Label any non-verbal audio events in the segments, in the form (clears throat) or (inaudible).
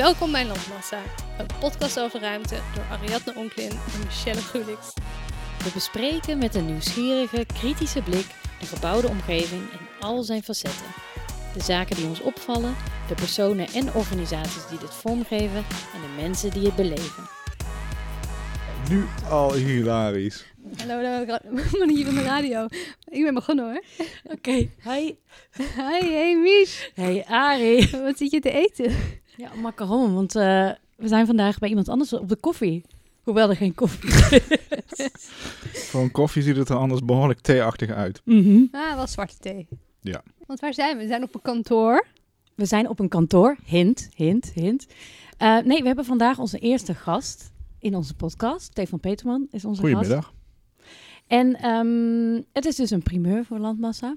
Welkom bij Landmassa, een podcast over ruimte door Ariadne Onklin en Michelle Gulix. We bespreken met een nieuwsgierige, kritische blik de gebouwde omgeving in al zijn facetten. De zaken die ons opvallen, de personen en organisaties die dit vormgeven en de mensen die het beleven. Nu al hilarisch. Hallo, (laughs) we ben hier in de radio. Ik ben begonnen hoor. Oké, hi. Hi, hey Mich. Hey Ari. Wat zit je te eten? Ja, macaron, want uh, we zijn vandaag bij iemand anders op de koffie. Hoewel er geen koffie is. (laughs) Van koffie ziet het er anders behoorlijk theeachtig uit. Mm -hmm. Ah, wel zwarte thee. Ja. Want waar zijn we? We zijn op een kantoor. We zijn op een kantoor. Hint, hint, hint. Uh, nee, we hebben vandaag onze eerste gast in onze podcast. Stefan Peterman is onze Goedemiddag. gast. En um, het is dus een primeur voor Landmassa.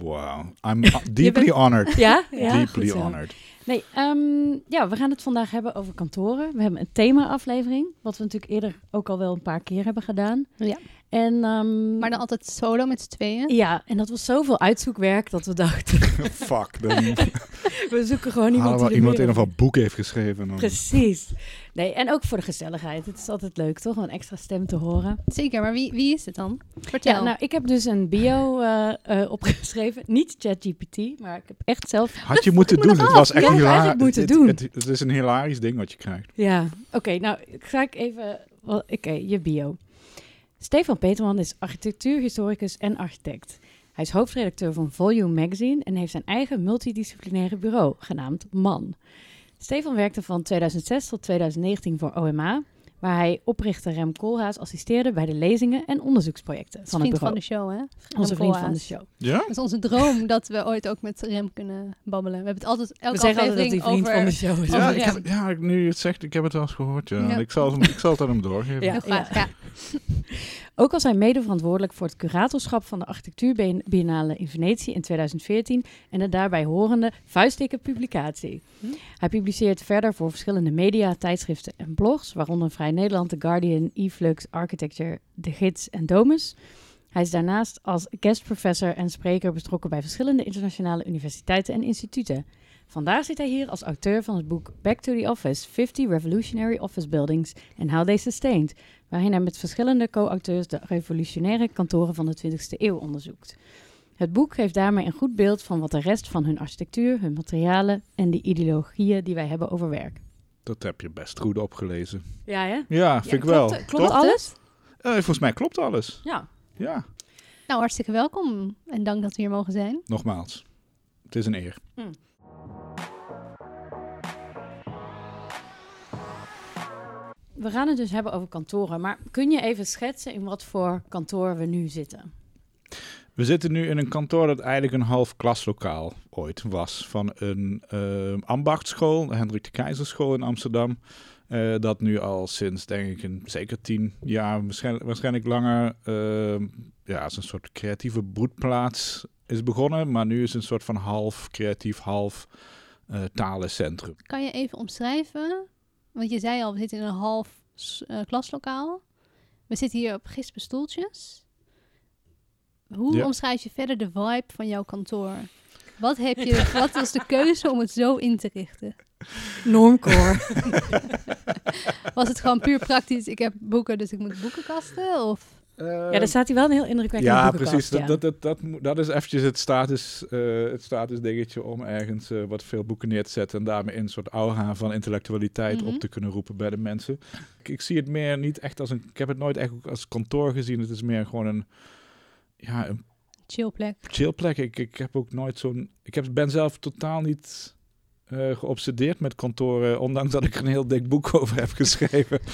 Wow, I'm (laughs) deeply bent... honored. (laughs) Ja? ja deeply honored. Nee, um, ja, we gaan het vandaag hebben over kantoren. We hebben een thema-aflevering, wat we natuurlijk eerder ook al wel een paar keer hebben gedaan. Ja. En, um, maar dan altijd solo met z'n tweeën? Ja, en dat was zoveel uitzoekwerk dat we dachten... (laughs) Fuck, dan... we zoeken gewoon iemand die die iemand in ieder geval boek heeft geschreven. Dan. Precies. Nee, en ook voor de gezelligheid. Het is altijd leuk, toch? Om een extra stem te horen. Zeker, maar wie, wie is het dan? Vertel. Ja, nou, ik heb dus een bio uh, uh, opgeschreven. (laughs) Niet ChatGPT, maar ik heb echt zelf... Had je (laughs) moeten doen. Het was echt ja, hilarisch. moeten doen. Het, het, het, is een hilarisch ding wat je krijgt. Ja, oké. Okay, nou, ga ik even... Oké, okay, je bio. Stefan Peterman is architectuurhistoricus en architect. Hij is hoofdredacteur van Volume Magazine en heeft zijn eigen multidisciplinaire bureau, genaamd MAN. Stefan werkte van 2006 tot 2019 voor OMA, waar hij oprichter Rem Koolhaas assisteerde bij de lezingen en onderzoeksprojecten van het bureau. van de show, hè? Rem onze vriend van de show. Ja? Dat is onze droom (laughs) dat we ooit ook met Rem kunnen babbelen. We hebben het altijd elke we zeggen altijd dat hij vriend over... van de show is. Ja, ik heb, ja, nu je het zegt, ik heb het wel eens gehoord. Ja. Ja. Ik, zal, ik zal het aan hem doorgeven. Ja. Heel graag, ja. (laughs) Ook was hij mede verantwoordelijk voor het curatorschap van de architectuurbiennale in Venetië in 2014 en de daarbij horende vuistdikke publicatie. Hm? Hij publiceert verder voor verschillende media, tijdschriften en blogs, waaronder Vrij Nederland, The Guardian, eFlux, Architecture, De Gids en Domus. Hij is daarnaast als guestprofessor en spreker betrokken bij verschillende internationale universiteiten en instituten. Vandaag zit hij hier als auteur van het boek Back to the Office: 50 Revolutionary Office Buildings and How They Sustained, waarin hij met verschillende co-auteurs de revolutionaire kantoren van de 20e eeuw onderzoekt. Het boek geeft daarmee een goed beeld van wat de rest van hun architectuur, hun materialen en de ideologieën die wij hebben over werk. Dat heb je best goed opgelezen. Ja, hè? Ja, vind ik wel. Klopt, klopt alles? Uh, volgens mij klopt alles. Ja. Ja, Nou, hartstikke welkom en dank dat we hier mogen zijn. nogmaals. Het is een eer. We gaan het dus hebben over kantoren, maar kun je even schetsen in wat voor kantoor we nu zitten? We zitten nu in een kantoor dat eigenlijk een half klaslokaal ooit was. Van een uh, ambachtschool, de Hendrik de Keizerschool in Amsterdam. Uh, dat nu al sinds, denk ik, een, zeker tien jaar, waarschijnlijk, waarschijnlijk langer, uh, ja, als een soort creatieve broedplaats is begonnen. Maar nu is het een soort van half creatief, half uh, talencentrum. Kan je even omschrijven? Want je zei al, we zitten in een half uh, klaslokaal. We zitten hier op gispen stoeltjes. Hoe Ja. omschrijf je verder de vibe van jouw kantoor? Wat, heb je, (laughs) wat was de keuze om het zo in te richten? Normcore. (laughs) Was het gewoon puur praktisch? Ik heb boeken, dus ik moet boekenkasten? Of ja, daar staat hij wel een heel indrukwekkende Ja, precies. Dat, ja. dat, dat, dat, dat is eventjes het status, eh, het status dingetje om ergens eh, wat veel boeken neer te zetten en daarmee een soort aura van intellectualiteit Mhm. op te kunnen roepen bij de mensen. Ik, ik zie het meer niet echt als een, ik heb het nooit echt als kantoor gezien. Het is meer gewoon een, ja, een chillplek? chillplek. Ik, ik heb ook nooit zo'n, ik heb, ben zelf totaal niet eh, geobsedeerd met kantoren, ondanks dat ik er een heel dik boek (laughs) over heb geschreven. (laughs)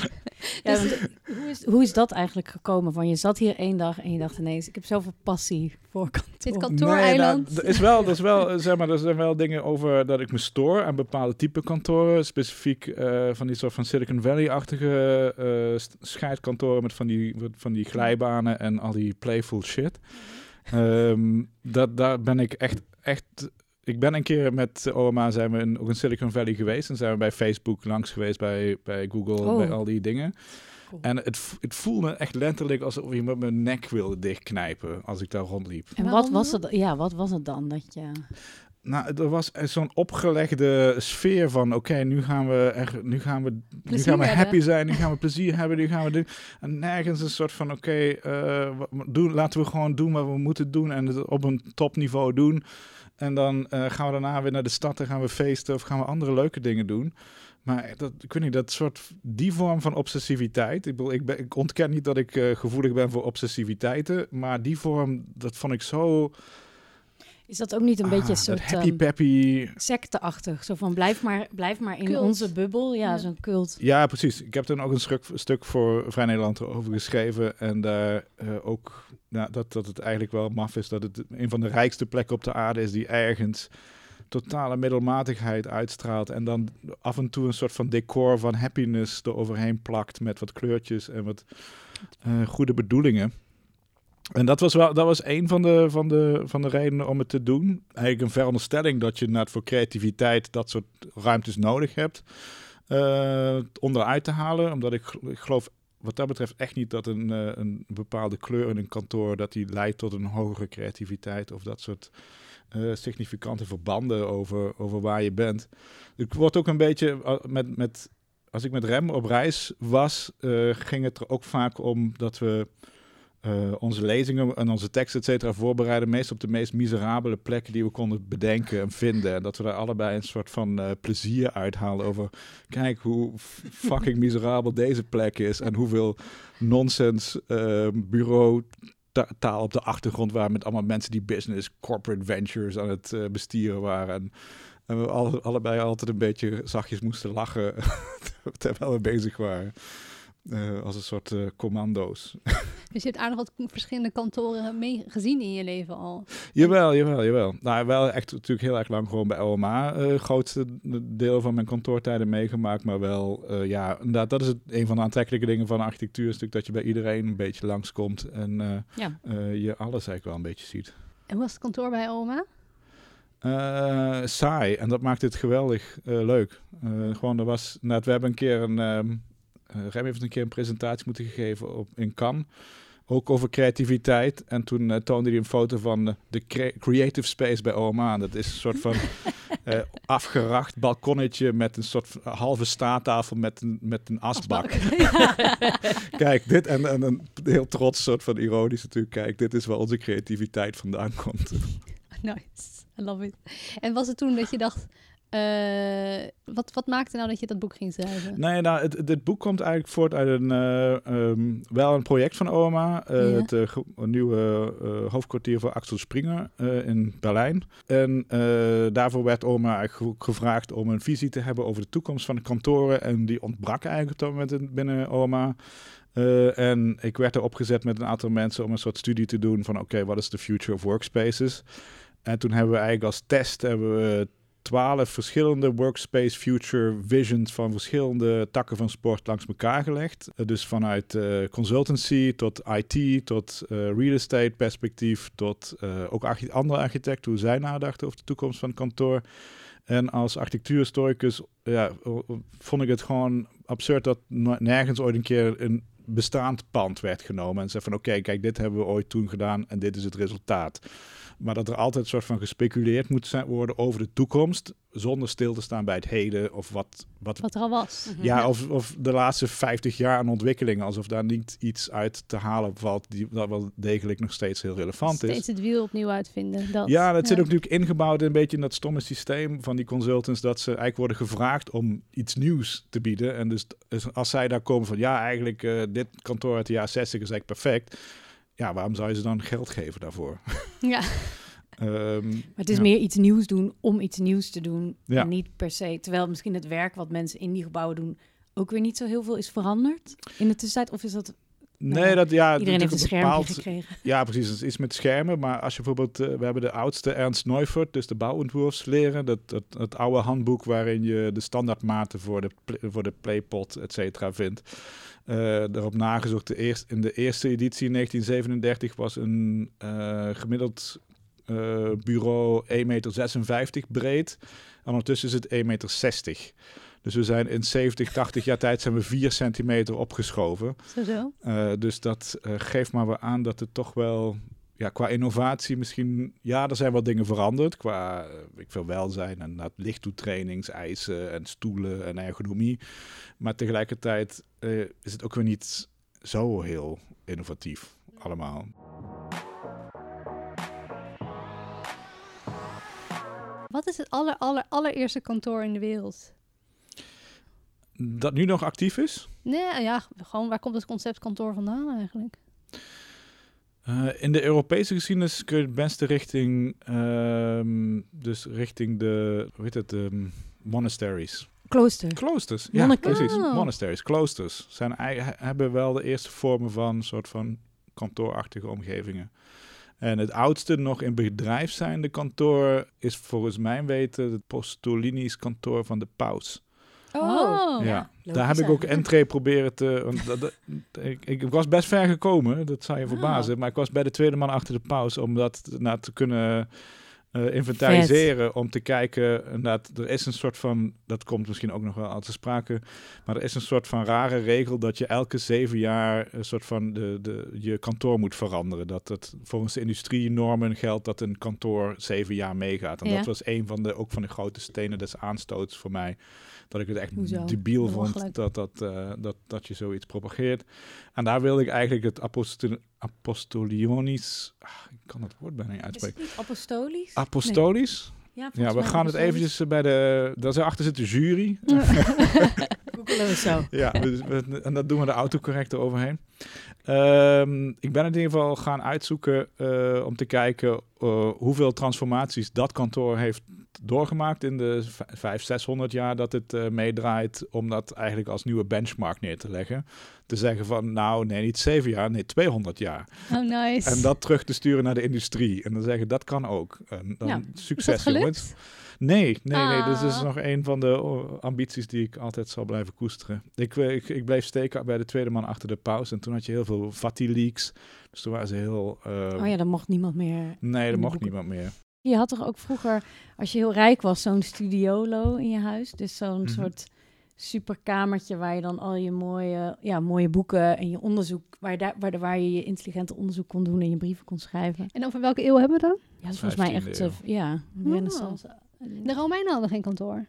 Ja, want, hoe, is, hoe is dat eigenlijk gekomen? Van je zat hier één dag en je dacht ineens, ik heb zoveel passie voor kantoor. Dit kantooreiland? Nee, nou, er is wel, er is wel, eh, zeg maar, er zijn wel dingen over dat ik me stoor aan bepaalde type kantoren. Specifiek eh, van die soort van Silicon Valley-achtige eh, scheidkantoren met van die, van die glijbanen en al die playful shit. Ehm, dat, daar ben ik echt, echt... Ik ben een keer met OMA zijn we in, ook in Silicon Valley geweest. En zijn we bij Facebook langs geweest, bij, bij Google, Oh. bij al die dingen. Cool. En het, het voelde echt letterlijk alsof iemand mijn nek wilde dichtknijpen als ik daar rondliep. En wat was, het, ja, wat was het dan dat je... Nou, er was zo'n opgelegde sfeer van, oké, nu gaan we nu gaan we, nu gaan we hebben. happy zijn, nu gaan we plezier hebben, nu gaan we doen. En nergens een soort van, oké, eh, doen, laten we gewoon doen wat we moeten doen en het op een topniveau doen. En dan eh, gaan we daarna weer naar de stad en gaan we feesten of gaan we andere leuke dingen doen. Maar dat, ik weet niet, dat soort, die vorm van obsessiviteit. Ik, bedoel, ik, ben, ik ontken niet dat ik eh, gevoelig ben voor obsessiviteiten. Maar die vorm, dat vond ik zo... Is dat ook niet een beetje ah, een dat soort happy ehm, peppy. secteachtig? Zo van blijf maar, blijf maar in Cult. onze bubbel. Ja, Ja. zo'n cult. Ja, precies. Ik heb toen ook een stuk, stuk voor Vrij Nederland over geschreven. En daar eh, ook dat, dat het eigenlijk wel maf is dat het een van de rijkste plekken op de aarde is die ergens totale middelmatigheid uitstraalt. En dan af en toe een soort van decor van happiness eroverheen plakt met wat kleurtjes en wat eh, goede bedoelingen. En dat was wel, dat was een van de, van, de, van de redenen om het te doen. Eigenlijk een veronderstelling dat je net voor creativiteit dat soort ruimtes nodig hebt. eh, onderuit te halen. Omdat ik, ik geloof wat dat betreft echt niet dat een, eh, een bepaalde kleur in een kantoor dat die leidt tot een hogere creativiteit of dat soort eh, significante verbanden over, over waar je bent. Ik word ook een beetje eh, met, met als ik met Rem op reis was, ging het er ook vaak om dat we eh, onze lezingen en onze teksten, et cetera, voorbereiden. Meest op de meest miserabele plekken die we konden bedenken en vinden. En dat we daar allebei een soort van eh, plezier uithalen over. Kijk hoe fucking miserabel deze plek is. En hoeveel nonsens eh, bureau ta- taal op de achtergrond waren met allemaal mensen die business, corporate ventures aan het eh, bestieren waren. En, en we alle, allebei altijd een beetje zachtjes moesten lachen (laughs) terwijl we bezig waren. Als een soort commando's. (laughs) Dus je hebt aardig wat verschillende kantoren mee gezien in je leven al. Jawel, jawel, jawel. Nou, wel echt natuurlijk heel erg lang gewoon bij OMA. eh grootste deel van mijn kantoortijden meegemaakt. Maar wel, eh, ja, inderdaad, dat is het, een van de aantrekkelijke dingen van architectuur. Is natuurlijk dat je bij iedereen een beetje langskomt. En eh, Ja. je alles eigenlijk wel een beetje ziet. En hoe was het kantoor bij oma? Saai. En dat maakt het geweldig leuk. Gewoon, er was, nou, we hebben een keer een, ehm eh, Rem heeft een keer een presentatie moeten gegeven op, in Cannes. Ook over creativiteit. En toen eh, toonde hij een foto van eh, de cre- creative space bij OMA. En dat is een soort van (laughs) eh, afgeracht balkonnetje met een soort halve staattafel met een, met een asbak. (laughs) Kijk, dit en, en een heel trots soort van ironisch natuurlijk. Kijk, dit is waar onze creativiteit vandaan komt. (laughs) nice, I love it. En was het toen dat je dacht, eh, wat, wat maakte nou dat je dat boek ging schrijven? Nee, nou, het, dit boek komt eigenlijk voort uit een, eh, ehm, wel een project van OMA. eh, Ja. Het nieuwe hoofdkwartier voor Axel Springer in Berlijn. En daarvoor werd OMA eigenlijk ge- gevraagd om een visie te hebben over de toekomst van de kantoren. En die ontbrak eigenlijk op dat moment in- binnen OMA. En ik werd erop gezet met een aantal mensen om een soort studie te doen van oké, wat is de future of workspaces? En toen hebben we eigenlijk als test hebben we twaalf verschillende workspace future visions van verschillende takken van sport langs elkaar gelegd. Eh, dus vanuit eh, consultancy tot IT, tot eh, real estate perspectief, tot ook andere architecten, hoe zij nadachten over de toekomst van het kantoor. En als architectuurhistoricus ja, vond ik het gewoon absurd dat nergens ooit een keer een bestaand pand werd genomen en zei van oké, kijk, dit hebben we ooit toen gedaan en dit is het resultaat. Maar dat er altijd een soort van gespeculeerd moet zijn, worden over de toekomst, zonder stil te staan bij het heden of wat, wat Wat er al was. ja, of, of de laatste 50 jaar aan ontwikkeling, alsof daar niet iets uit te halen valt die dat wel degelijk nog steeds heel relevant is. Steeds het wiel opnieuw uitvinden. Dat, Ja, dat zit ook natuurlijk ingebouwd een beetje in dat stomme systeem van die consultants, dat ze eigenlijk worden gevraagd om iets nieuws te bieden. En dus dus als zij daar komen van, ja, eigenlijk eh, dit kantoor uit de jaren 60 is eigenlijk perfect. Ja, waarom zou je ze dan geld geven daarvoor? (laughs) Ja. Ehm, Maar het is ja. meer iets nieuws doen om iets nieuws te doen. Ja. En niet per se. Terwijl misschien het werk wat mensen in die gebouwen doen ook weer niet zo heel veel is veranderd in de tussentijd. Of is dat Nee, dat ja. iedereen heeft een schermpje bepaald- gekregen? Ja, precies. Het is iets met schermen. Maar als je bijvoorbeeld, eh, we hebben de oudste Ernst Neufert, dus de bouwontwerpsleren. Dat, dat, het oude handboek waarin je de standaardmaten voor de, voor de playpot, et cetera, vindt. Eh daarop nagezocht, de eerst, in de eerste editie in 1937 was een eh, gemiddeld eh, bureau 1,56 meter breed. En ondertussen is het 1,60 meter. Dus we zijn in 70, 80 jaar tijd zijn we 4 centimeter opgeschoven. Zo zo. Dus dat geeft maar weer aan dat het toch wel ja, qua innovatie misschien, ja, er zijn wel dingen veranderd qua eh, ik veel welzijn en dat lichttoetrainingseisen en stoelen en ergonomie. Maar tegelijkertijd eh, is het ook weer niet zo heel innovatief allemaal. Wat is het aller, aller, allereerste kantoor in de wereld? Dat nu nog actief is? Nee, ja, gewoon waar komt het concept kantoor vandaan eigenlijk? Uh, in de Europese geschiedenis kun je het beste richting, um, dus richting de, hoe heet het, um, monasteries. Klooster. Kloosters, ja, Monniken. precies. Oh. Monasteries, kloosters. Zijn, hebben wel de eerste vormen van soort van kantoorachtige omgevingen. En het oudste nog in bedrijf zijnde kantoor is volgens mijn weten het Postolinisch kantoor van de paus. Oh. ja, logisch daar heb ik ook entree proberen te... want dat- dat- ik, ik was best ver gekomen, dat zou je verbazen. Maar ik was bij de tweede man achter de paus om dat nou, te kunnen eh, inventariseren. Om te kijken, inderdaad, er is een soort van... Dat komt misschien ook nog wel aan te sprake. Maar er is een soort van rare regel dat je elke zeven jaar... een soort van de, de, je kantoor moet veranderen. Dat het volgens de industrienormen geldt dat een kantoor zeven jaar meegaat. En Ja. dat was een van de, ook van de grote stenen des aanstoots voor mij. Dat ik het echt Hoezo? debiel vond dat, dat, eh, dat, dat je zoiets propageert. En daar wilde ik eigenlijk het apostol apostolionisch... ah, ik kan het woord bijna niet Is uitspreken. het niet apostolisch? Apostolisch? Ja, Ja, we gaan het eventjes bij de... Daar achter zit de jury. (laughs) Googelen we zo. ja, dus we- en dat doen we de autocorrector overheen. Ehm, ik ben in ieder geval gaan uitzoeken eh, om te kijken eh, hoeveel transformaties dat kantoor heeft doorgemaakt in de v- vijf, 600 jaar dat het eh, meedraait, om dat eigenlijk als nieuwe benchmark neer te leggen. Te zeggen van, nou nee, niet zeven jaar, nee, 200 jaar. Oh, nice. En dat terug te sturen naar de industrie. En dan zeggen, dat kan ook. En dan Ja. dat succes, jongens. Nee, nee, nee. Dus dat is Ah. nog een van de oh, ambities die ik altijd zal blijven koesteren. Ik, eh, ik, ik bleef steken bij de tweede man achter de pauze. En toen had je heel veel Vati leaks. Dus toen waren ze heel... eh, Oh ja, dan mocht niemand meer. nee, er de mocht boeken. niemand meer. Je had toch ook vroeger, als je heel rijk was, zo'n studiolo in je huis. Dus zo'n Mhm. soort superkamertje waar je dan al je mooie, ja, mooie boeken en je onderzoek, waar je, daar, waar, waar je je intelligente onderzoek kon doen en je brieven kon schrijven. En over welke eeuw hebben we dan? Ja, dat is volgens mij 15e echt, eeuw. eh, ja, Oh. renaissance. De Romeinen hadden geen kantoor.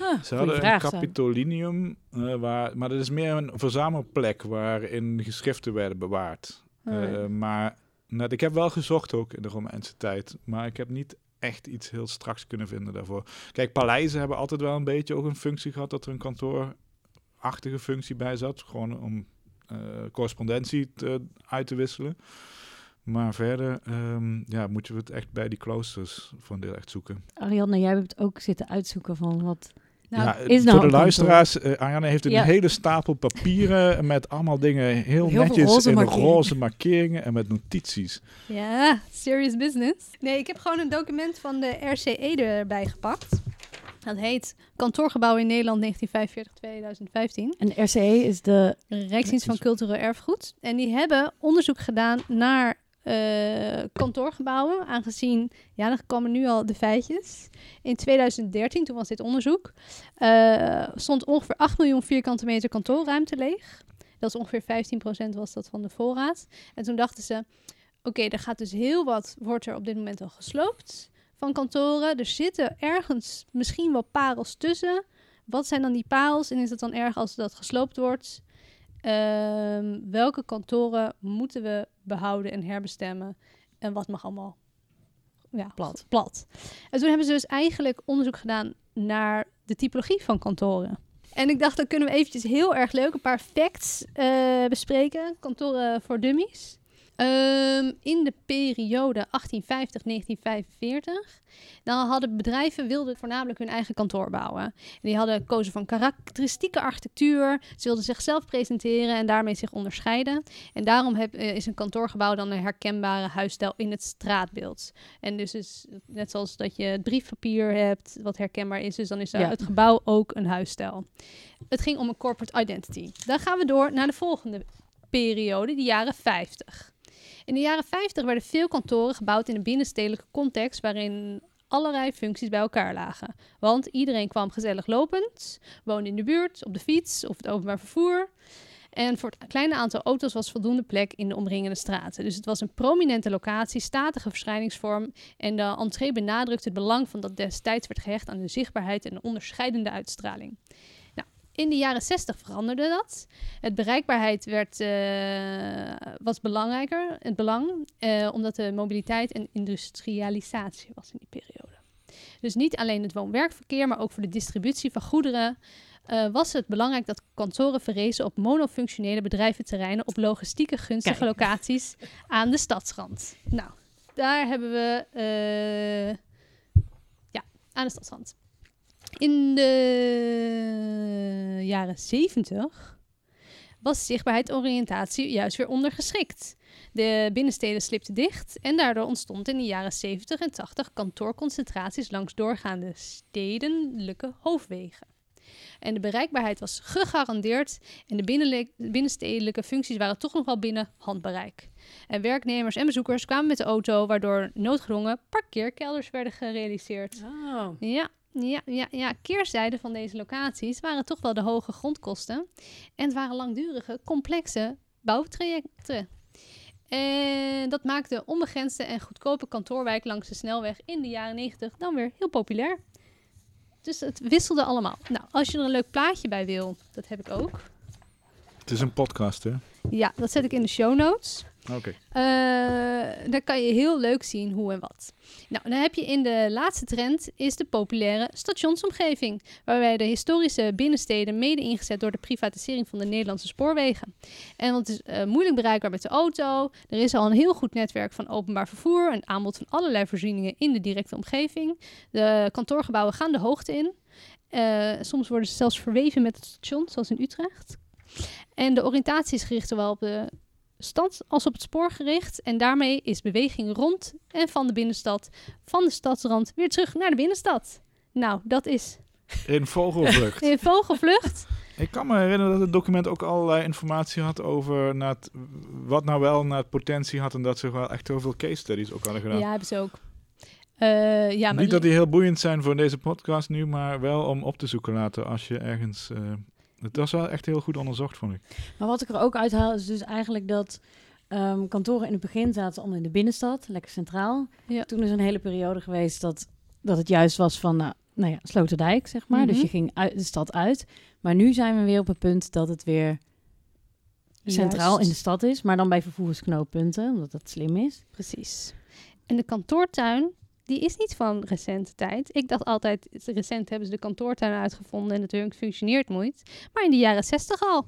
Ah, Ze hadden vraag, een zo. Capitolinium, eh, waar, maar dat is meer een verzamelplek waarin geschriften werden bewaard. Eh, maar nou, ik heb wel gezocht ook in de Romeinse tijd, maar ik heb niet echt iets heel straks kunnen vinden daarvoor. Kijk, paleizen hebben altijd wel een beetje ook een functie gehad dat er een kantoorachtige functie bij zat, gewoon om eh, correspondentie te, uit te wisselen. Maar verder um, ja, moeten we het echt bij die kloosters een deel echt zoeken. Ariadne, jij hebt ook zitten uitzoeken van wat... Nou, ja, is nou voor een de luisteraars, uh, Ariane heeft een Ja. hele stapel papieren met allemaal dingen heel, netjes roze in roze markeringen en met notities. Ja, serious business. Nee, ik heb gewoon een document van de RCE erbij gepakt. Dat heet Kantoorgebouw in Nederland 1945-2015. En de RCE is de... Rijksdienst van Cultureel Erfgoed. En die hebben onderzoek gedaan naar eh, kantoorgebouwen. Aangezien, ja, dan komen nu al de feitjes. In 2013, toen was dit onderzoek, eh, stond ongeveer 8 miljoen vierkante meter kantoorruimte leeg. Dat is ongeveer 15% was dat van de voorraad. En toen dachten ze, oké, er gaat dus heel wat, wordt er op dit moment al gesloopt van kantoren. Er zitten ergens misschien wel parels tussen. Wat zijn dan die parels en is het dan erg als dat gesloopt wordt? Ehm, welke kantoren moeten we behouden en herbestemmen? En wat mag allemaal ja, Plat. plat? En toen hebben ze dus eigenlijk onderzoek gedaan naar de typologie van kantoren. En ik dacht, dan kunnen we eventjes heel erg leuk een paar facts eh, bespreken. Kantoren voor dummies. Ehm, in de periode 1850-1945, dan hadden bedrijven wilden voornamelijk hun eigen kantoor bouwen. En die hadden gekozen van karakteristieke architectuur. Ze wilden zichzelf presenteren en daarmee zich onderscheiden. En daarom heb, eh, is een kantoorgebouw dan een herkenbare huisstijl in het straatbeeld. En dus is net zoals dat je het briefpapier hebt, wat herkenbaar is, dus dan is Ja. het gebouw ook een huisstijl. Het ging om een corporate identity. Dan gaan we door naar de volgende periode, de jaren 50. In de jaren 50 werden veel kantoren gebouwd in een binnenstedelijke context waarin allerlei functies bij elkaar lagen. Want iedereen kwam gezellig lopend, woonde in de buurt, op de fiets of het openbaar vervoer. En voor het kleine aantal auto's was voldoende plek in de omringende straten. Dus het was een prominente locatie, statige verschijningsvorm. En de entree benadrukt het belang van dat destijds werd gehecht aan de zichtbaarheid en de onderscheidende uitstraling. In de jaren 60 veranderde dat. Het bereikbaarheid werd, eh, was belangrijker, het belang, eh, omdat de mobiliteit en industrialisatie was in die periode. Dus niet alleen het woon-werkverkeer, maar ook voor de distributie van goederen eh, was het belangrijk dat kantoren verrezen op monofunctionele bedrijventerreinen op logistieke gunstige Kijk. locaties aan de stadsrand. Nou, daar hebben we ja, aan de stadsrand. In de jaren 70 was zichtbaarheid oriëntatie juist weer ondergeschikt. De binnensteden slipten dicht en daardoor ontstond in de jaren 70 en 80 kantoorconcentraties langs doorgaande stedelijke hoofdwegen. En de bereikbaarheid was gegarandeerd en de binnenstedelijke functies waren toch nog wel binnen handbereik. En werknemers en bezoekers kwamen met de auto, waardoor noodgedwongen parkeerkelders werden gerealiseerd. Oh. Ja, ja, ja, ja. Keerzijde van deze locaties waren toch wel de hoge grondkosten. En het waren langdurige, complexe bouwtrajecten. En dat maakte onbegrensde en goedkope kantoorwijk langs de snelweg in de jaren 90 dan weer heel populair. Dus het wisselde allemaal. Nou, als je er een leuk plaatje bij wil, dat heb ik ook. Het is een podcast, hè? Ja, dat zet ik in de show notes. Oké. Eh, dan kan je heel leuk zien hoe en wat. Nou, dan heb je in de laatste trend is de populaire stationsomgeving, waarbij de historische binnensteden mede ingezet door de privatisering van de Nederlandse spoorwegen. En het is eh, moeilijk bereikbaar met de auto. Er is al een heel goed netwerk van openbaar vervoer, een aanbod van allerlei voorzieningen in de directe omgeving. De kantoorgebouwen gaan de hoogte in. Eh, soms worden ze zelfs verweven met het station, zoals in Utrecht. En de oriëntatie is gericht zowel op de stad als op het spoor gericht. En daarmee is beweging rond en van de binnenstad, van de stadsrand, weer terug naar de binnenstad. Nou, dat is In vogelvlucht. (laughs) in vogelvlucht. Ik kan me herinneren dat het document ook allerlei informatie had over naar het- wat nou wel naar het potentie had en dat ze wel echt heel veel case studies ook hadden gedaan. Ja, hebben ze ook. Eh, ja, maar Niet dat die heel boeiend zijn voor deze podcast nu, maar wel om op te zoeken laten als je ergens... eh, het was wel echt heel goed onderzocht, vond ik. Maar wat ik er ook uithaal is dus eigenlijk dat ehm, kantoren in het begin zaten allemaal in de binnenstad, lekker centraal. Ja. Toen is een hele periode geweest dat, dat het juist was van, nou, nou ja, Sloterdijk, zeg maar. Dus Mhm. je ging uit de stad uit. Maar nu zijn we weer op het punt dat het weer centraal Juist. in de stad is, maar dan bij vervoersknooppunten, omdat dat slim is. Precies. En de kantoortuin, die is niet van recente tijd. Ik dacht altijd, recent hebben ze de kantoortuin uitgevonden en het functioneert nooit. Maar in de jaren zestig al.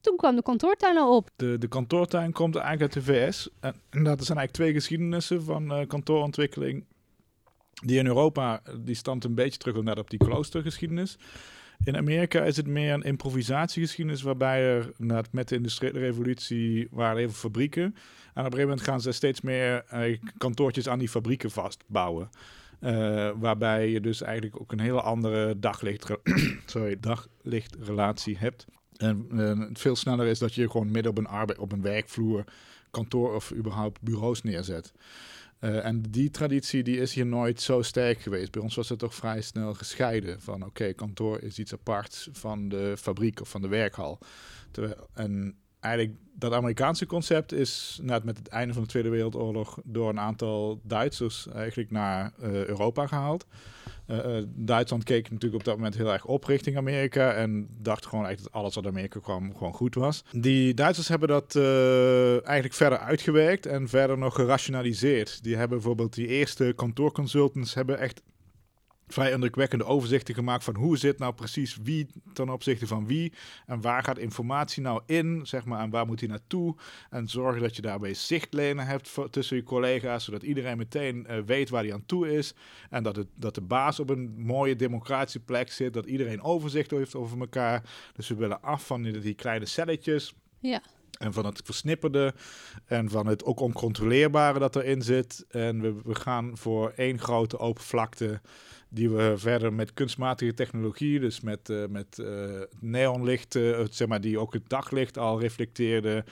Toen kwam de kantoortuin al op. De, de kantoortuin komt eigenlijk uit de VS. En er zijn eigenlijk twee geschiedenissen van eh, kantoorontwikkeling. Die in Europa, eh, die stamt een beetje terug inderdaad op die kloostergeschiedenis. In Amerika is het meer een improvisatiegeschiedenis, waarbij er met de industriële revolutie waren even fabrieken. En op een gegeven moment gaan ze steeds meer eh, kantoortjes aan die fabrieken vastbouwen. Eh, waarbij je dus eigenlijk ook een hele andere daglicht, (clears throat) sorry, daglichtrelatie hebt. En het veel sneller is dat je gewoon midden op een, arbeid, op een werkvloer, kantoor of überhaupt bureaus neerzet. Eh, en die traditie die is hier nooit zo sterk geweest. Bij ons was het toch vrij snel gescheiden. Van oké, kantoor is iets aparts van de fabriek of van de werkhal. Terwijl, en eigenlijk dat Amerikaanse concept is net met het einde van de Tweede Wereldoorlog door een aantal Duitsers eigenlijk naar eh, Europa gehaald. Eh, eh, Duitsland keek natuurlijk op dat moment heel erg op richting Amerika en dacht gewoon eigenlijk dat alles wat Amerika kwam gewoon goed was. Die Duitsers hebben dat eigenlijk verder uitgewerkt en verder nog gerationaliseerd. Die hebben bijvoorbeeld die eerste kantoorconsultants hebben echt vrij indrukwekkende overzichten gemaakt van hoe zit nou precies wie ten opzichte van wie en waar gaat informatie nou in, zeg maar, en waar moet die naartoe en zorgen dat je daarbij zichtlijnen hebt voor- tussen je collega's, zodat iedereen meteen eh, weet waar hij aan toe is en dat, het, dat de baas op een mooie democratische plek zit, dat iedereen overzicht heeft over elkaar. Dus we willen af van die, die kleine celletjes. Ja. En van het versnipperde en van het ook oncontroleerbare dat erin zit. En we, we gaan voor één grote open vlakte die we verder met kunstmatige technologie, dus met, eh, met eh, neonlicht, eh, zeg maar, die ook het daglicht al reflecteerde.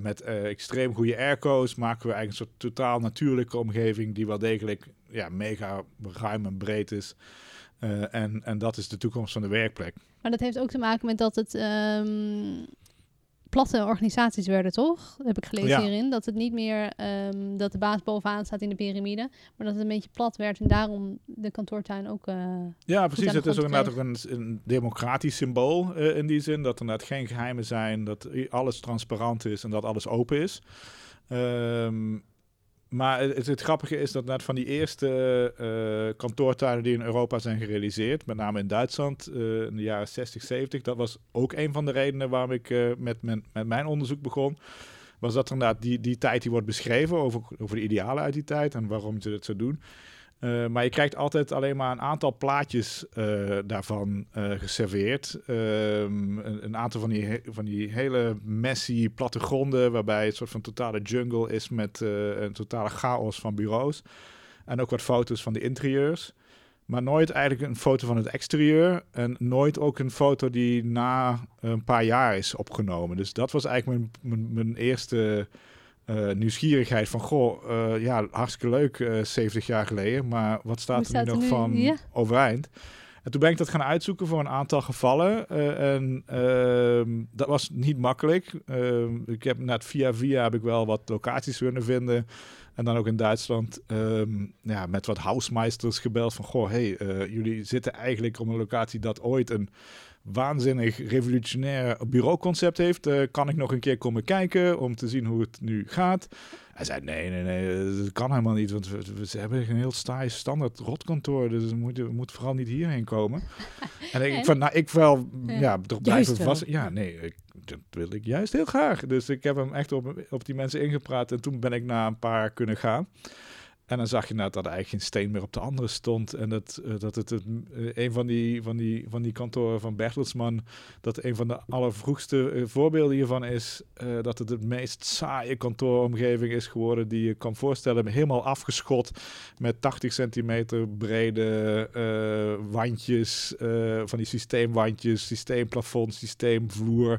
met extreem goede airco's maken we eigenlijk een soort totaal natuurlijke omgeving die wel degelijk ja, mega ruim en breed is. En, en dat is de toekomst van de werkplek. Maar dat heeft ook te maken met dat het ehm, platte organisaties werden, toch? Dat heb ik gelezen Ja. hierin. Dat het niet meer ehm, dat de baas bovenaan staat in de piramide, maar dat het een beetje plat werd en daarom de kantoortuin ook. eh, Ja, precies. Het is ook inderdaad ook een, een democratisch symbool eh, in die zin. Dat er inderdaad geen geheimen zijn, dat alles transparant is en dat alles open is. Ehm, maar het, het grappige is dat net van die eerste eh, kantoortuinen die in Europa zijn gerealiseerd, met name in Duitsland eh, in de jaren 60, 70, dat was ook een van de redenen waarom ik eh, met, mijn, met mijn onderzoek begon. Was dat er inderdaad die, die tijd die wordt beschreven over, over de idealen uit die tijd en waarom ze dat zo doen. Eh, maar je krijgt altijd alleen maar een aantal plaatjes eh, daarvan eh, geserveerd. Ehm, een, aantal van die, van die hele messy plattegronden, waarbij het soort van totale jungle is met een totale chaos van bureaus. En ook wat foto's van de interieurs. Maar nooit eigenlijk een foto van het exterieur. En nooit ook een foto die na een paar jaar is opgenomen. Dus dat was eigenlijk mijn, mijn eerste eh, nieuwsgierigheid van, goh, eh, ja, hartstikke leuk, eh 70 jaar geleden, maar wat staat er nu er nog nu? van Ja. overeind? En toen ben ik dat gaan uitzoeken voor een aantal gevallen. eh, en ehm, dat was niet makkelijk. Ehm, ik heb net via via heb ik wel wat locaties kunnen vinden. En dan ook in Duitsland ehm, ja, met wat housemeisters gebeld van... Goh, hey, eh, jullie zitten eigenlijk op een locatie dat ooit een waanzinnig revolutionair bureauconcept heeft. Eh, kan ik nog een keer komen kijken om te zien hoe het nu gaat? Hij zei, nee, nee, nee, dat kan helemaal niet. Want we, ze hebben een heel saai standaard rotkantoor. Dus we moeten we moeten vooral niet hierheen komen. (laughs) en ik, En? van, nou, ik wel, Ja. ja, toch blijven Juist wel. vast. Ja, nee, ik, dat wil ik juist heel graag. Dus ik heb hem echt op, op die mensen ingepraat. En toen ben ik na een paar kunnen gaan. En dan zag je nou dat er eigenlijk geen steen meer op de andere stond. En dat, eh, dat het, eh, een van die, van, die, van die kantoren van Bertelsmann, dat een van de allervroegste eh, voorbeelden hiervan is, dat het het meest saaie kantooromgeving is geworden die je kan voorstellen. Helemaal afgeschot met 80 centimeter brede eh, wandjes, van die systeemwandjes, systeemplafond, systeemvloer.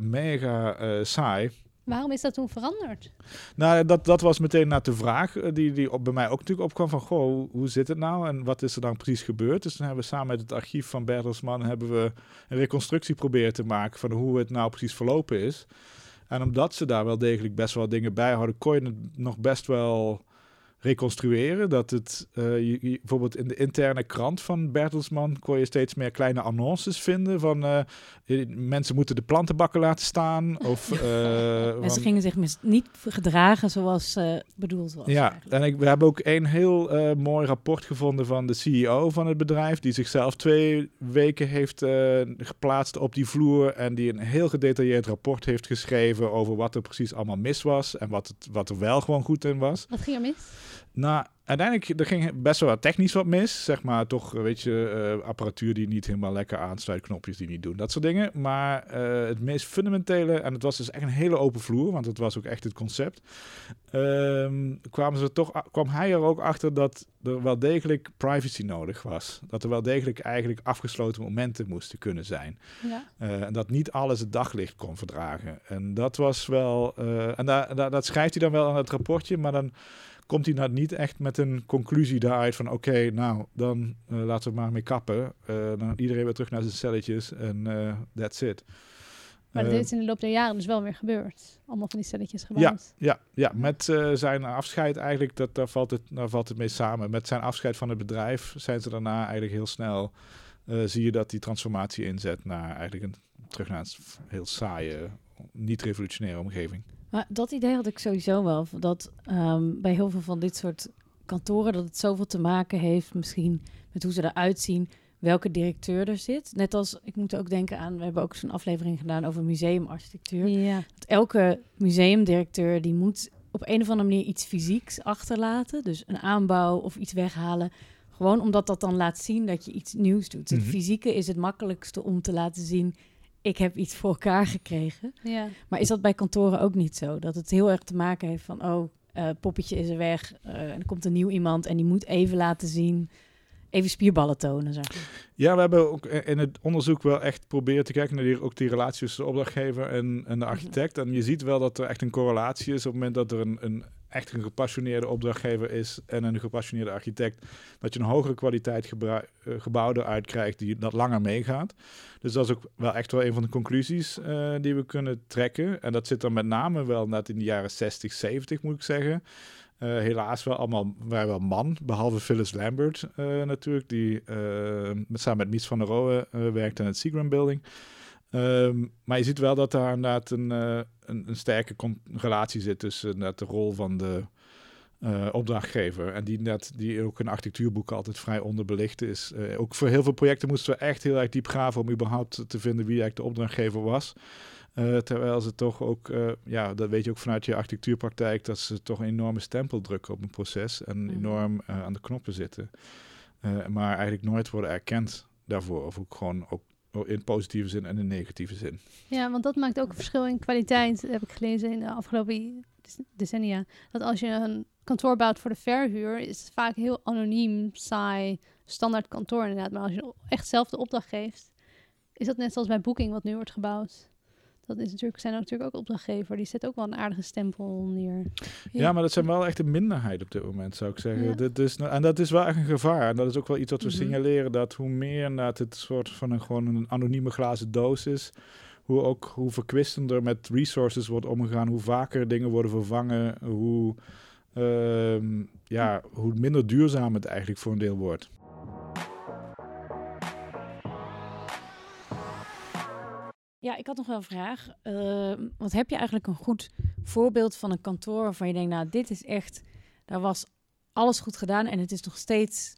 Mega saai. Waarom is dat toen veranderd? Nou, dat, dat was meteen naar de vraag eh, die, die op, bij mij ook natuurlijk opkwam van, goh, hoe, zit het nou en wat is er dan precies gebeurd? Dus toen hebben we samen met het archief van Bertelsmann hebben we een reconstructie proberen te maken van hoe het nou precies verlopen is. En omdat ze daar wel degelijk best wel dingen bij houden, kon je het nog best wel reconstrueren. Dat het, eh, je, je- bijvoorbeeld in de interne krant van Bertelsmann kon je steeds meer kleine annonces vinden van eh, eh, mensen moeten de plantenbakken laten staan. Of, (laughs) eh, En ze van- gingen zich mis- niet gedragen zoals eh, bedoeld was. ja, eigenlijk. en ik, we hebben ook een heel eh, mooi rapport gevonden van de CEO van het bedrijf, die zichzelf twee weken heeft eh, geplaatst op die vloer en die een heel gedetailleerd rapport heeft geschreven over wat er precies allemaal mis was en wat, het, wat er wel gewoon goed in was. Wat ging er mis? Nou, uiteindelijk, er ging best wel wat technisch wat mis. Zeg maar toch, eh, weet je, eh, apparatuur die niet helemaal lekker aansluit, knopjes die niet doen, dat soort dingen. Maar eh, het meest fundamentele, en het was dus echt een hele open vloer, want het was ook echt het concept. ehm, kwamen ze toch, kwam hij er ook achter dat er wel degelijk privacy nodig was. Dat er wel degelijk eigenlijk afgesloten momenten moesten kunnen zijn. Ja. En dat niet alles het daglicht kon verdragen. En dat was wel. en daar, dat schrijft hij dan wel aan het rapportje, maar dan komt hij nou niet echt met een conclusie daaruit van oké, nou dan eh, laten we maar mee kappen. Eh, dan iedereen weer terug naar zijn celletjes en eh, that's it. Maar dit is in de loop der jaren dus wel weer gebeurd. Allemaal van die stelletjes ja, gebouwd. ja, ja, met eh, zijn afscheid eigenlijk, dat, daar, valt het, daar valt het mee samen. Met zijn afscheid van het bedrijf zijn ze daarna eigenlijk heel snel, zie je dat die transformatie inzet naar eigenlijk een, terug naar een heel saaie, niet-revolutionaire omgeving. Maar dat idee had ik sowieso wel. Dat ehm, bij heel veel van dit soort kantoren... dat het zoveel te maken heeft misschien met hoe ze eruit zien... welke directeur er zit. Net als, ik moet ook denken aan... we hebben ook zo'n aflevering gedaan over museumarchitectuur. Ja. Dat elke museumdirecteur... die moet op een of andere manier iets fysieks achterlaten. Dus een aanbouw of iets weghalen... Gewoon omdat dat dan laat zien dat je iets nieuws doet. Het Mhm. fysieke is het makkelijkste om te laten zien... ik heb iets voor elkaar gekregen. ja. Maar is dat bij kantoren ook niet zo? Dat het heel erg te maken heeft van, oh, eh, poppetje is er weg eh, en er komt een nieuw iemand en die moet even laten zien, even spierballen tonen, zeg maar. Ja, we hebben ook in het onderzoek wel echt proberen te kijken naar die, ook die relatie tussen de opdrachtgever en, en de architect. En je ziet wel dat er echt een correlatie is op het moment dat er een, een echt een gepassioneerde opdrachtgever is en een gepassioneerde architect, dat je een hogere kwaliteit eh, gebouw eruit krijgt die dat langer meegaat. Dus dat is ook wel echt wel een van de conclusies eh, die we kunnen trekken. En dat zit dan met name wel net in de jaren 60, 70 moet ik zeggen. Eh, helaas wel allemaal vrijwel man, behalve Phyllis Lambert natuurlijk, die met, samen met Mies van der Rohe eh, werkt aan het Seagram Building. Ehm, maar je ziet wel dat daar inderdaad een, eh, een, een sterke relatie zit tussen inderdaad de rol van de eh, opdrachtgever. En die, net, die ook in architectuurboeken altijd vrij onderbelicht is. Eh, ook voor heel veel projecten moesten we echt heel erg diep graven om überhaupt te vinden wie eigenlijk de opdrachtgever was. Terwijl ze toch ook, ja, dat weet je ook vanuit je architectuurpraktijk, dat ze toch een enorme stempel drukken op een proces en Mhm. enorm aan de knoppen zitten. Maar eigenlijk nooit worden erkend daarvoor. Of ook gewoon ook in positieve zin en in negatieve zin. Ja, want dat maakt ook een verschil in kwaliteit, heb ik gelezen in de afgelopen dec- decennia. Dat als je een kantoor bouwt voor de verhuur, is het vaak heel anoniem, saai, standaard kantoor inderdaad. Maar als je echt zelf de opdracht geeft, is dat net zoals bij Booking wat nu wordt gebouwd. Dat is natuurlijk, zijn natuurlijk ook opdrachtgever. Die zet ook wel een aardige stempel neer. Ja. maar dat zijn wel echt een minderheid op dit moment, zou ik zeggen. Ja. Dit is, nou- en dat is wel echt een gevaar. En dat is ook wel iets wat we Mhm. signaleren, dat hoe meer inderdaad het soort van een, gewoon een anonieme glazen doos is, hoe ook hoe verkwistender met resources wordt omgegaan, hoe vaker dingen worden vervangen, hoe, ehm, ja, hoe minder duurzaam het eigenlijk voor een deel wordt. Ja, ik had nog wel een vraag. Uh, wat heb je eigenlijk een goed voorbeeld van een kantoor waarvan je denkt, nou, dit is echt, daar was alles goed gedaan en het is nog steeds,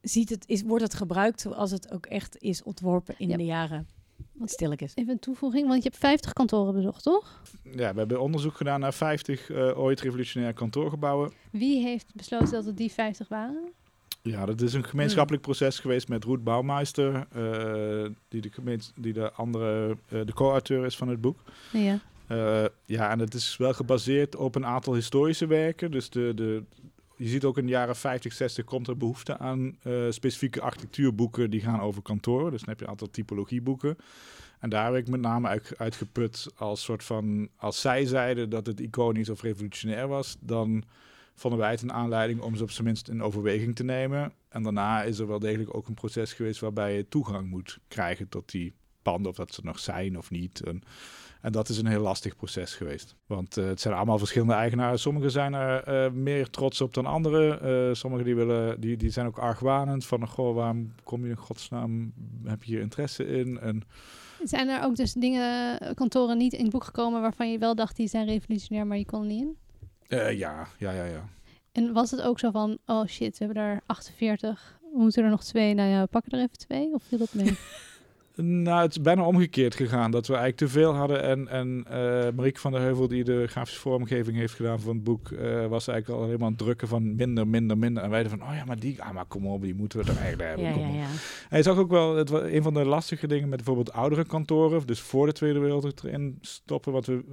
ziet het, is, wordt het gebruikt zoals het ook echt is ontworpen in Ja. de jaren Wat- stilletjes. Even een toevoeging, want je hebt 50 kantoren bezocht, toch? Ja, we hebben onderzoek gedaan naar 50 eh, ooit revolutionaire kantoorgebouwen. Wie heeft besloten dat het die 50 waren? Ja, dat is een gemeenschappelijk proces geweest met Roet Bouwmeister, eh, die, de gemeens- die de andere, eh, de co-auteur is van het boek. Ja. Eh, ja, en het is wel gebaseerd op een aantal historische werken. Dus de, de, je ziet ook in de jaren 50, 60 komt er behoefte aan specifieke architectuurboeken die gaan over kantoren. Dus dan heb je een aantal typologieboeken. En daar heb ik met name uit, uitgeput als soort van, als zij zeiden dat het iconisch of revolutionair was, dan vonden wij het een aanleiding om ze op zijn minst in overweging te nemen. En daarna is er wel degelijk ook een proces geweest waarbij je toegang moet krijgen tot die panden, of dat ze nog zijn of niet. En, en dat is een heel lastig proces geweest. Want eh, het zijn allemaal verschillende eigenaren. Sommigen zijn er eh, meer trots op dan anderen. Eh sommigen die, willen, die, die zijn ook argwanend van, goh, waarom kom je in godsnaam, heb je hier interesse in? En Zijn er ook dus dingen, kantoren niet in het boek gekomen waarvan je wel dacht die zijn revolutionair, maar je kon niet in? Eh, ja, ja, ja, ja. En was het ook zo van, oh shit, we hebben er 48, we moeten er nog twee, nou ja, we pakken er even twee, of viel dat mee? (laughs) Nou, het is bijna omgekeerd gegaan. Dat we eigenlijk te veel hadden. En, en eh Marieke van der Heuvel, die de grafische vormgeving heeft gedaan van het boek, eh, was eigenlijk al helemaal aan het drukken van minder, minder, minder. En wij dachten van, oh ja, maar die, ah, maar kom op, die moeten we toch eigenlijk hebben. Ja, kom ja, ja. Hij zag ook wel, het was een van de lastige dingen met bijvoorbeeld oudere kantoren, dus voor de Tweede Wereldoorlog erin stoppen. Want we,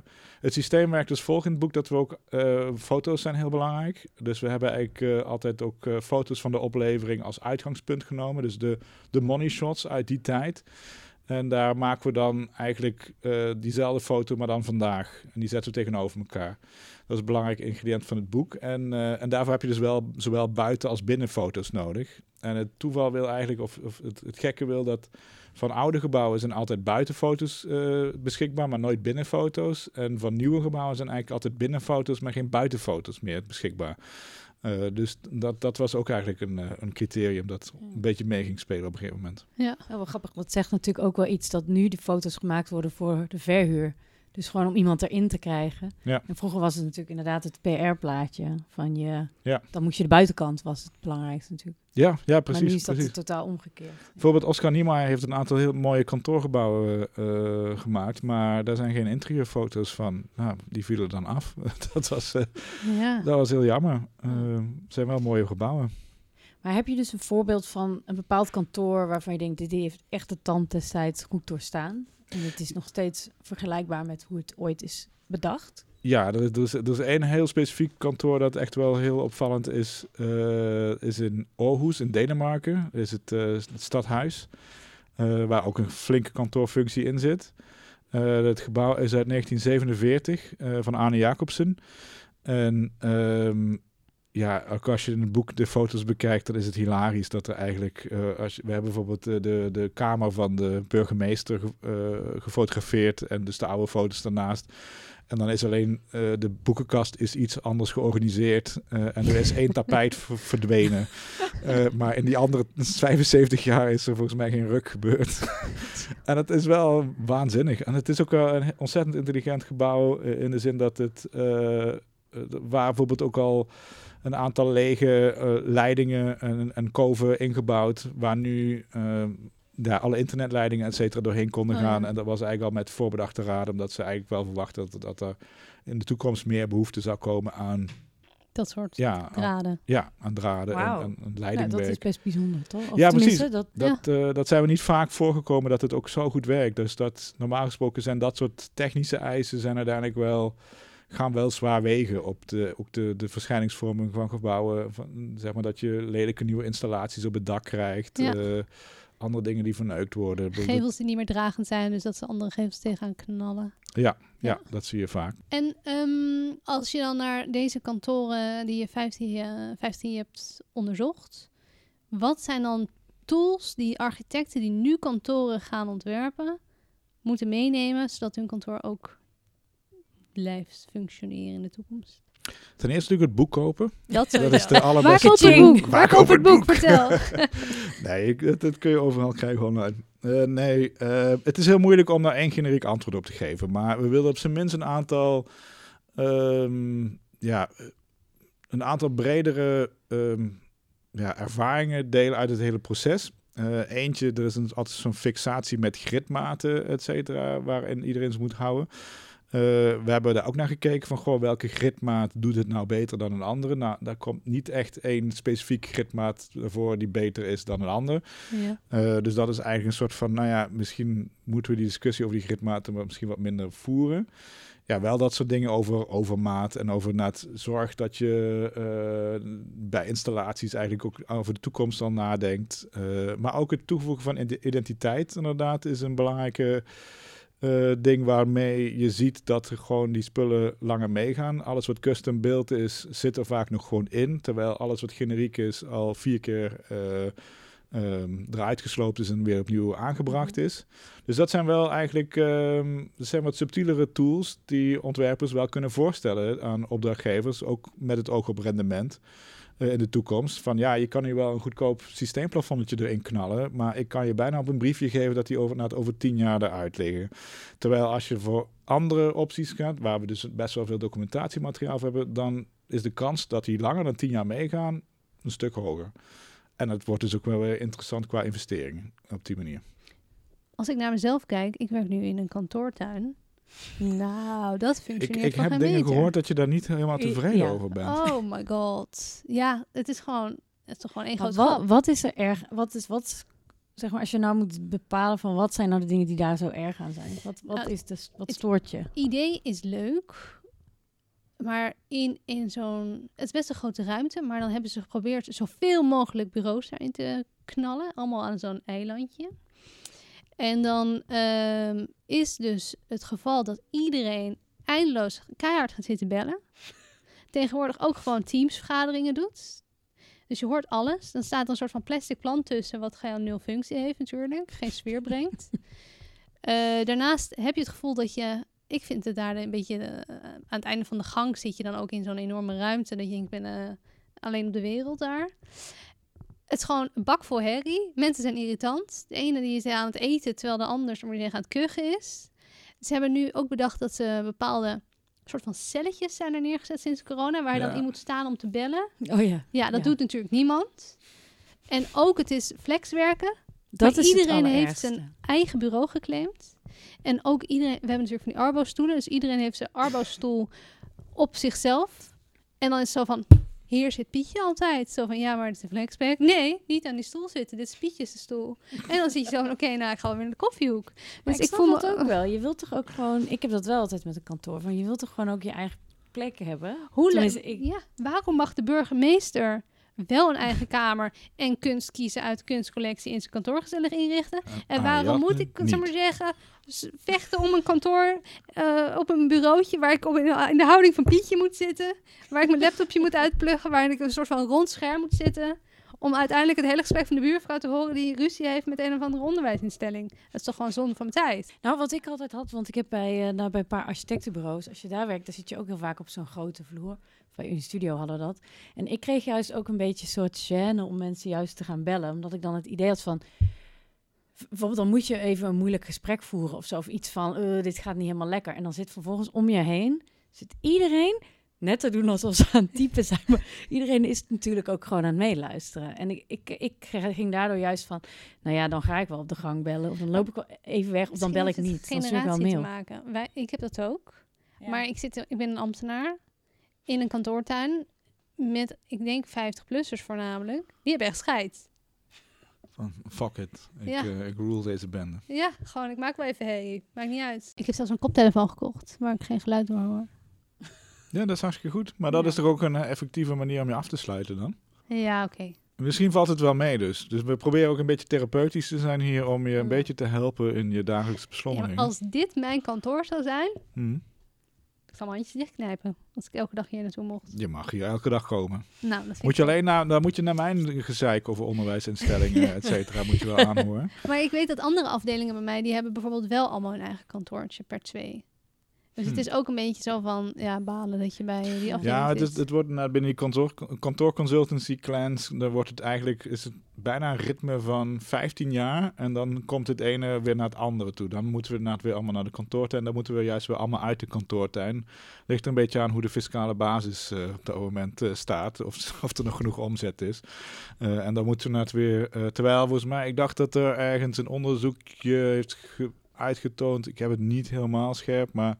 het systeem werkt dus volgens het boek dat we ook, eh, foto's zijn heel belangrijk. Dus we hebben eigenlijk altijd ook foto's van de oplevering als uitgangspunt genomen. Dus de, de money shots uit die tijd. En daar maken we dan eigenlijk eh, diezelfde foto, maar dan vandaag. En die zetten we tegenover elkaar. Dat is een belangrijk ingrediënt van het boek. En, eh, en daarvoor heb je dus wel zowel buiten als binnen foto's nodig. En het toeval wil eigenlijk, of, of het, gekke wil dat van oude gebouwen zijn altijd buitenfoto's eh beschikbaar, maar nooit binnenfoto's. En van nieuwe gebouwen zijn eigenlijk altijd binnenfoto's, maar geen buitenfoto's meer beschikbaar. Eh, dus dat, dat was ook eigenlijk een, eh, een criterium dat een beetje mee ging spelen op een gegeven moment. ja. Oh, wel grappig. Dat zegt natuurlijk ook wel iets dat nu de foto's gemaakt worden voor de verhuur. Dus gewoon om iemand erin te krijgen. Ja. En vroeger was het natuurlijk inderdaad het PR-plaatje van je. Ja. Dan moest je de buitenkant was het belangrijkste natuurlijk. Ja, ja maar precies. nu is dat precies. totaal omgekeerd. Bijvoorbeeld Oscar Niemeyer heeft een aantal heel mooie kantoorgebouwen eh, gemaakt, maar daar zijn geen interieurfoto's van. Nou, die vielen dan af. (laughs) dat, was, eh, ja. dat was heel jammer. Het zijn wel mooie gebouwen. Maar heb je dus een voorbeeld van een bepaald kantoor waarvan je denkt, dit heeft echt de tand destijds goed doorstaan? En het is nog steeds vergelijkbaar met hoe het ooit is bedacht? Ja, er is, er, is, één heel specifiek kantoor dat echt wel heel opvallend is. eh, is in Aarhus in Denemarken. is het, eh, het stadhuis. eh, waar ook een flinke kantoorfunctie in zit. Het gebouw is uit 1947 eh, van Arne Jacobsen. En ehm, ja, ook als je in het boek de foto's bekijkt, dan is het hilarisch dat er eigenlijk, eh, als je, we hebben bijvoorbeeld de, de, kamer van de burgemeester ge- eh, gefotografeerd en dus de oude foto's daarnaast. En dan is alleen eh, de boekenkast is iets anders georganiseerd en er is één (laughs) tapijt ver- verdwenen. Maar in die andere 75 jaar is er volgens mij geen ruk gebeurd. (laughs) en het is wel waanzinnig. En het is ook wel een ontzettend intelligent gebouw in de zin dat het, waar bijvoorbeeld ook al een aantal lege eh, leidingen en, en koven ingebouwd, waar nu eh, ja, alle internetleidingen et cetera doorheen konden Oh, ja. gaan. En dat was eigenlijk al met voorbedachte raden, omdat ze eigenlijk wel verwachten dat, dat er in de toekomst meer behoefte zou komen aan, Dat soort ja, aan, draden. ja, aan draden en, en, en leidingwerk. dat is best bijzonder, toch? Of Ja, precies. Dat, Dat, eh, dat zijn we niet vaak voorgekomen dat het ook zo goed werkt. Dus dat normaal gesproken zijn dat soort technische eisen zijn uiteindelijk wel gaan wel zwaar wegen op de, ook de, de verschijningsvorming van gebouwen. Van, zeg maar dat je lelijke nieuwe installaties op het dak krijgt. Ja. eh, andere dingen die verneukt worden. Gevels die niet meer dragend zijn, dus dat ze andere gevels tegenaan knallen. Ja, ja, Ja. dat zie je vaak. En ehm, als je dan naar deze kantoren die je 15, eh, 15 hebt onderzocht, wat zijn dan tools die architecten die nu kantoren gaan ontwerpen, moeten meenemen, zodat hun kantoor ook blijft functioneren in de toekomst? Ten eerste natuurlijk het boek kopen. Dat, (laughs) is de Waar allerbeste. het boek? Waar koopt het boek? Vertel. (laughs) Nee, dat, dat kun je overal krijgen online. Eh, nee, eh, het is heel moeilijk om daar één generiek antwoord op te geven. Maar we willen op zijn minst een aantal, ehm, ja, een aantal bredere ehm, ja, ervaringen delen uit het hele proces. Eh, eentje, er is een, altijd zo'n fixatie met gridmaten, et cetera, waarin iedereen ze moet houden. Eh, we hebben daar ook naar gekeken van, goh, welke gridmaat doet het nou beter dan een andere? Nou, daar komt niet echt één specifiek gridmaat voor die beter is dan een ander. Ja. Eh, dus dat is eigenlijk een soort van, nou ja, misschien moeten we die discussie over die gridmaten misschien wat minder voeren. Ja, wel dat soort dingen over overmaat en over net zorg dat je eh, bij installaties eigenlijk ook over de toekomst al nadenkt. Maar ook het toevoegen van ide- identiteit inderdaad is een belangrijke eh, ding waarmee je ziet dat er gewoon die spullen langer meegaan. Alles wat custom built is, zit er vaak nog gewoon in. Terwijl alles wat generiek is al vier keer ehm, eruit gesloopt is en weer opnieuw aangebracht is. Dus dat zijn wel eigenlijk ehm, dat zijn wat subtielere tools die ontwerpers wel kunnen voorstellen aan opdrachtgevers, ook met het oog op rendement. Eh, in de toekomst. Van ja, je kan nu wel een goedkoop systeemplafonnetje erin knallen, maar ik kan je bijna op een briefje geven dat die over, na over tien jaar eruit liggen. Terwijl als je voor andere opties gaat, waar we dus best wel veel documentatiemateriaal voor hebben, dan is de kans dat die langer dan tien jaar meegaan een stuk hoger. En het wordt dus ook wel weer interessant qua investeringen op die manier. Als ik naar mezelf kijk, ik werk nu in een kantoortuin. Nou, dat Ik, functioneert ik voor heb dingen meter. gehoord dat je daar niet helemaal tevreden Ja. over bent. Oh my god. Ja, het is gewoon, het is toch gewoon één groot wat, wat is er erg? Wat is wat? Zeg maar, als je nou moet bepalen van wat zijn nou de dingen die daar zo erg aan zijn? Wat, wat Nou, is de, wat het- stoort je? idee is leuk, maar in, in zo'n... Het is best een grote ruimte, maar dan hebben ze geprobeerd zoveel mogelijk bureaus daarin te knallen. Allemaal aan zo'n eilandje. En dan ehm, is dus het geval dat iedereen eindeloos keihard gaat zitten bellen. (laughs) Tegenwoordig ook gewoon teamsvergaderingen doet. Dus je hoort alles. Dan staat er een soort van plastic plant tussen, wat gewoon nul functie heeft natuurlijk. Geen sfeer brengt. (laughs) Eh, daarnaast heb je het gevoel dat je... Ik vind het daar een beetje... eh, aan het einde van de gang zit je dan ook in zo'n enorme ruimte. Dat je denkt, ik ben eh, alleen op de wereld daar. Het is gewoon een bak voor herrie. Mensen zijn irritant. De ene die is aan het eten, terwijl de ander aan het kuchen is. Ze hebben nu ook bedacht dat ze bepaalde soort van celletjes zijn er neergezet sinds corona, waar je Ja. dan in moet staan om te bellen. Oh ja, Ja, dat Ja. doet natuurlijk niemand. En ook het is flexwerken. dat Maar is iedereen het heeft zijn eigen bureau geclaimd. En ook iedereen, we hebben natuurlijk van die Arbo-stoelen, dus iedereen heeft zijn Arbo-stoel op zichzelf. En dan is het zo van, hier zit Pietje altijd. Zo van, ja, maar het is een flexwerk. Nee, niet aan die stoel zitten, dit is Pietjes stoel. En dan zit je zo van, oké, nou, ik ga weer naar de koffiehoek. Maar Dus ik, ik voel me dat ook wel. Je wilt toch ook gewoon... Ik heb dat wel altijd met een kantoor. Van, je wilt toch gewoon ook je eigen plek hebben? Hoe leuk. ik- Ja, waarom mag de burgemeester wel een eigen kamer en kunst kiezen uit de kunstcollectie in zijn kantoor gezellig inrichten. En Ah, waarom ja, moet ik, niet. zeg maar zeggen, vechten om een kantoor eh, op een bureautje waar ik op in, de- in de houding van Pietje moet zitten, waar ik mijn laptopje moet uitpluggen, waar ik een soort van rond scherm moet zitten, om uiteindelijk het hele gesprek van de buurvrouw te horen die ruzie heeft met een of andere onderwijsinstelling. Dat is toch gewoon zonde van mijn tijd. Nou, wat ik altijd had, want ik heb bij, eh, nou, bij een paar architectenbureaus, als je daar werkt, dan zit je ook heel vaak op zo'n grote vloer. Bij de studio hadden we dat. En ik kreeg juist ook een beetje een soort gêne om mensen juist te gaan bellen. Omdat ik dan het idee had van, bijvoorbeeld dan moet je even een moeilijk gesprek voeren of zo. Of iets van, eh, dit gaat niet helemaal lekker. En dan zit vervolgens om je heen, zit iedereen net te doen alsof ze aan het typen zijn. Maar iedereen is natuurlijk ook gewoon aan het meeluisteren. En ik, ik, ik ging daardoor juist van, nou ja, dan ga ik wel op de gang bellen. Of dan loop ik wel even weg, of dan bel ik niet. Dan stuur ik wel mail. te maken. Wij, ik heb dat ook. Ja. Maar ik, zit, ik ben een ambtenaar in een kantoortuin met, ik denk, 50-plussers voornamelijk. Die hebben echt scheid. Van, fuck it. Ik, Ja. eh, ik rule deze bende. Ja, gewoon, ik maak wel even hey. Maakt niet uit. Ik heb zelfs een koptelefoon gekocht waar ik geen geluid door hoor. Ja, dat is hartstikke goed. Maar dat Ja. is toch ook een eh, effectieve manier om je af te sluiten dan? Ja, oké. Misschien valt het wel mee dus. Dus we proberen ook een beetje therapeutisch te zijn hier om je een Ja. beetje te helpen in je dagelijkse Ja, beslommering. maar als dit mijn kantoor zou zijn, Hm. Ik zou mijn handjes dichtknijpen. Als ik elke dag hier naartoe mocht. Je mag hier elke dag komen. Nou, dat Moet je alleen naar, dan moet je naar mijn gezeik over onderwijsinstellingen, (laughs) et cetera, moet je wel aanhoren. Maar ik weet dat andere afdelingen bij mij, die hebben bijvoorbeeld wel allemaal hun eigen kantoortje per twee. Dus het Hm. is ook een beetje zo van, ja, balen dat je bij die afdeling Ja, het, is, zit. het wordt nou, binnen die kantoor, kantoorconsultancy clans, dan wordt het eigenlijk, is het bijna een ritme van 15 jaar. En dan komt het ene weer naar het andere toe. Dan moeten we inderdaad weer allemaal naar de kantoortuin. Dan moeten we juist weer allemaal uit de kantoortuin. Ligt er een beetje aan hoe de fiscale basis eh, op dat moment eh, staat. Of, (laughs) of er nog genoeg omzet is. Eh, en dan moeten we het weer, terwijl volgens mij, ik dacht dat er ergens een onderzoekje heeft ge- uitgetoond. Ik heb het niet helemaal scherp, maar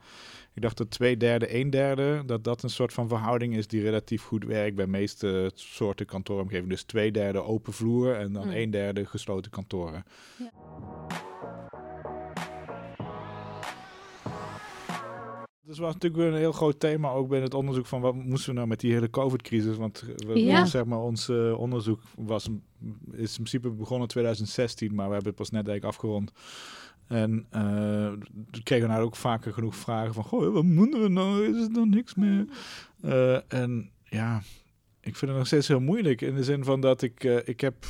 ik dacht dat twee derde, een derde, dat dat een soort van verhouding is die relatief goed werkt bij meeste soorten kantooromgeving. Dus twee derde open vloer en dan Mm. een derde gesloten kantoren. Ja. Dus was natuurlijk weer een heel groot thema ook binnen het onderzoek van wat moesten we nou met die hele COVID-crisis. Want we, Ja. zeg maar, ons eh, onderzoek was, is in principe begonnen in 2016, maar we hebben het pas net eigenlijk afgerond. En toen kregen nou ook vaker genoeg vragen van, goh, wat moeten we nou? Is er dan niks meer? Eh, en ja, ik vind het nog steeds heel moeilijk in de zin van dat ik, eh, ik heb,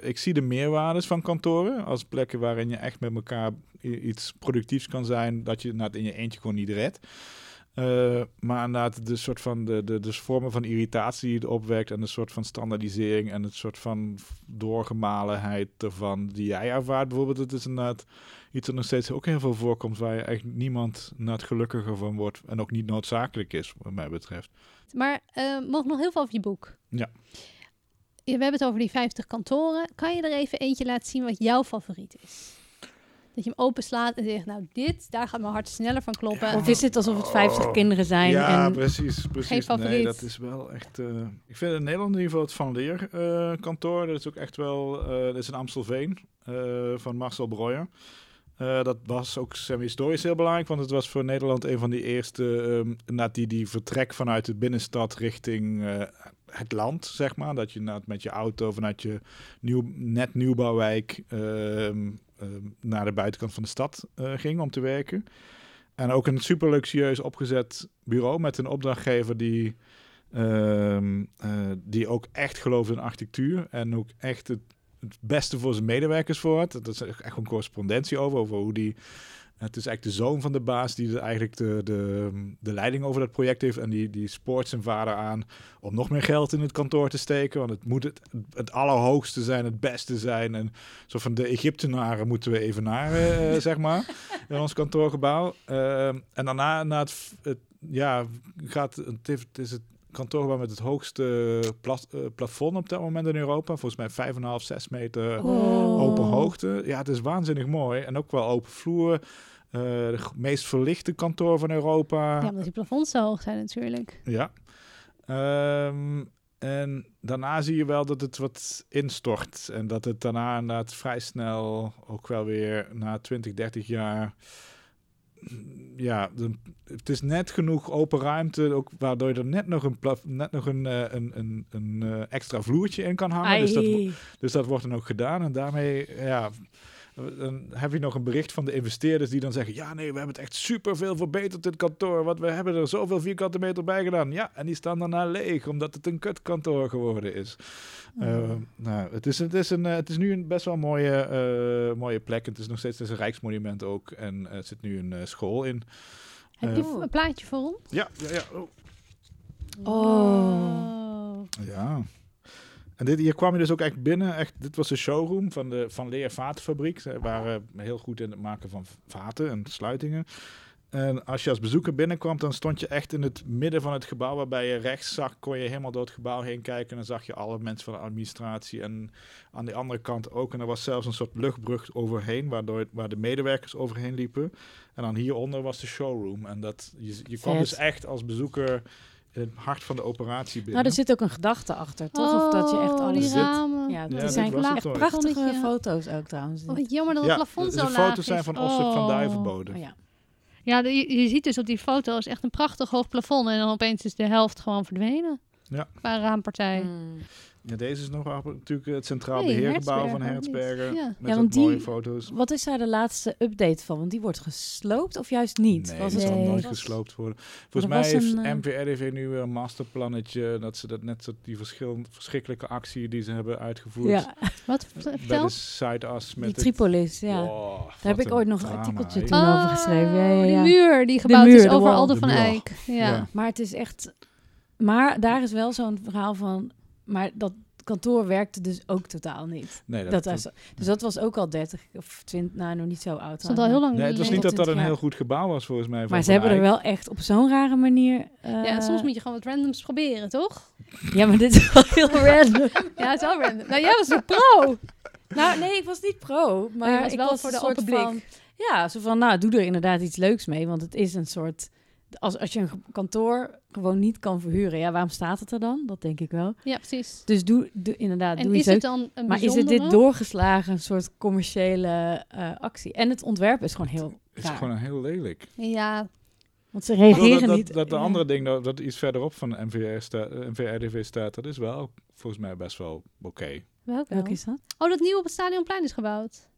ik zie de meerwaardes van kantoren als plekken waarin je echt met elkaar iets productiefs kan zijn, dat je in je eentje gewoon niet redt. Maar inderdaad, de soort van de, de, de vormen van irritatie die het opwekt en de soort van standaardisering en het soort van doorgemalenheid ervan die jij ervaart, bijvoorbeeld, het is inderdaad iets dat nog steeds ook heel veel voorkomt waar je echt niemand net gelukkiger van wordt en ook niet noodzakelijk is, wat mij betreft. Maar eh nog, nog heel veel over je boek. Ja. We hebben het over die 50 kantoren. Kan je er even eentje laten zien wat jouw favoriet is? Dat je hem openslaat en zegt, nou dit, daar gaat mijn hart sneller van kloppen. Of is het alsof het 50 Oh. kinderen zijn? Ja, en... precies. precies. Geen favoriet. Nee, dat is wel echt... eh, ik vind in Nederland in ieder geval het Van Leer eh, kantoor. Dat is ook echt wel... eh, dat is in Amstelveen eh, van Marcel Breuer. Eh, dat was ook semi-historisch heel belangrijk, want het was voor Nederland een van die eerste, na die, die vertrek vanuit de binnenstad richting eh, het land, zeg maar. Dat je met je auto vanuit je nieuw, net nieuwbouwwijk ehm, ehm, naar de buitenkant van de stad eh, ging om te werken. En ook een super luxueus opgezet bureau met een opdrachtgever die, die ook echt gelooft in architectuur en ook echt het, het beste voor zijn medewerkers voor had. Dat is echt een correspondentie over, over hoe die... Het is eigenlijk de zoon van de baas die de, eigenlijk de, de, de leiding over dat project heeft. En die, die spoort zijn vader aan om nog meer geld in het kantoor te steken. Want het moet het, het allerhoogste zijn, het beste zijn. En zo van de Egyptenaren moeten we even naar, eh, (laughs) zeg maar, in ons kantoorgebouw. Ehm, en daarna, na het, het, ja, gaat, het, het is het kantoorgebouw met het hoogste plas, eh, plafond op dat moment in Europa. Volgens mij 5,5, 6 meter Oh. open hoogte. Ja, het is waanzinnig mooi. En ook wel open vloer. Eh de meest verlichte kantoor van Europa. Ja, omdat die plafonds zo hoog zijn natuurlijk. Ja. Ehm, en daarna zie je wel dat het wat instort. En dat het daarna inderdaad vrij snel ook wel weer na 20, 30 jaar ja, de- het is net genoeg open ruimte, ook waardoor je er net nog een, plaf, net nog een, eh, een, een, een eh, extra vloertje in kan hangen. Dus dat, dus dat wordt dan ook gedaan. En daarmee, ja, dan heb je nog een bericht van de investeerders die dan zeggen: Ja, nee, we hebben het echt super veel verbeterd, dit kantoor. Want we hebben er zoveel vierkante meter bij gedaan. Ja, en die staan daarna leeg, omdat het een kutkantoor geworden is. Eh, nou, het, is, het, is een, eh, het is nu een best wel mooie, eh, mooie plek. Het is nog steeds het is een rijksmonument ook. En er zit nu een school in. Heb je een plaatje voor ons? Ja, ja, ja. Oh. Oh. Ja. En dit, hier kwam je dus ook echt binnen. Echt, dit was de showroom van de Van Leer Vatenfabriek. Ze waren heel goed in het maken van vaten en sluitingen. En als je als bezoeker binnenkwam, dan stond je echt in het midden van het gebouw. Waarbij je rechts zag, kon je helemaal door het gebouw heen kijken. En dan zag je alle mensen van de administratie. En aan de andere kant ook. En er was zelfs een soort luchtbrug overheen, waardoor, waar de medewerkers overheen liepen. En dan hieronder was de showroom. En dat, je, je kwam dus echt als bezoeker het hart van de operatie binnen. Nou, er zit ook een gedachte achter, toch? of dat je echt Oh, alles... die zit- ramen. Ja, dat zijn echt ooit. prachtige Zonnetje. foto's ook trouwens. Oh, wat jammer dat Ja, het plafond de- zo de laag foto's zijn is. van van Oh. Duivenbode. Oh, ja. Ja, de- je, je ziet dus op die foto is echt een prachtig hoog plafond. En dan opeens is de helft gewoon verdwenen. Ja. Qua raampartij. Mm. Ja, deze is nog wel natuurlijk het Centraal Nee, Beheergebouw van Hertzberger. Ja. Met Ja, want mooie die- foto's. Wat is daar de laatste update van? Want die wordt gesloopt of juist niet? Nee, Was dat zal Nee. nooit was- gesloopt worden. Volgens mij heeft een, eh, MVRDV nu weer een masterplannetje. Dat ze dat net zo die verschrikkelijke actie die ze hebben uitgevoerd. Ja, (laughs) Wat? Bij Vertel. de Zuidas met die het- Tripolis, ja. Oh, Daar heb ik ooit nog een artikeltje toen over geschreven. Ja, ja, ja. Die muur die gebouwd muur, is de over De van. Ja. Ja. Maar het is echt... Maar daar is wel zo'n verhaal van... Maar dat kantoor werkte dus ook totaal niet. Nee, Dat was, dus dat was ook al 30 of 20, nou nog niet zo oud. Stond al heel lang nee, het was niet dat dat een 20 heel goed gebouw was volgens mij. Maar ze hebben er wel echt op zo'n rare manier... eh, Ja, en soms moet je gewoon wat randoms proberen, toch? Ja, maar dit is wel heel (laughs) random. Ja, het is wel random. Nou, jij was een pro. nou, nee, ik was niet pro. Maar was ik wel was voor de soort open blik. van... Ja, zo van, nou, doe er inderdaad iets leuks mee. Want het is een soort... Als, als je een kantoor gewoon niet kan verhuren, ja, waarom staat het er dan? Dat denk ik wel. Ja, precies. Dus doe, doe inderdaad, En doe is het dan een Maar is het dit doorgeslagen, een soort commerciële eh, actie? En het ontwerp is gewoon heel Het is raar. gewoon een heel lelijk. Ja, Want ze reageren dat, dat, niet. dat de andere ding, dat, dat iets verderop van de NVR sta, eh, staat, dat is wel volgens mij best wel oké. welke? Welke is dat? Oh, dat nieuwe op het Stadionplein is gebouwd.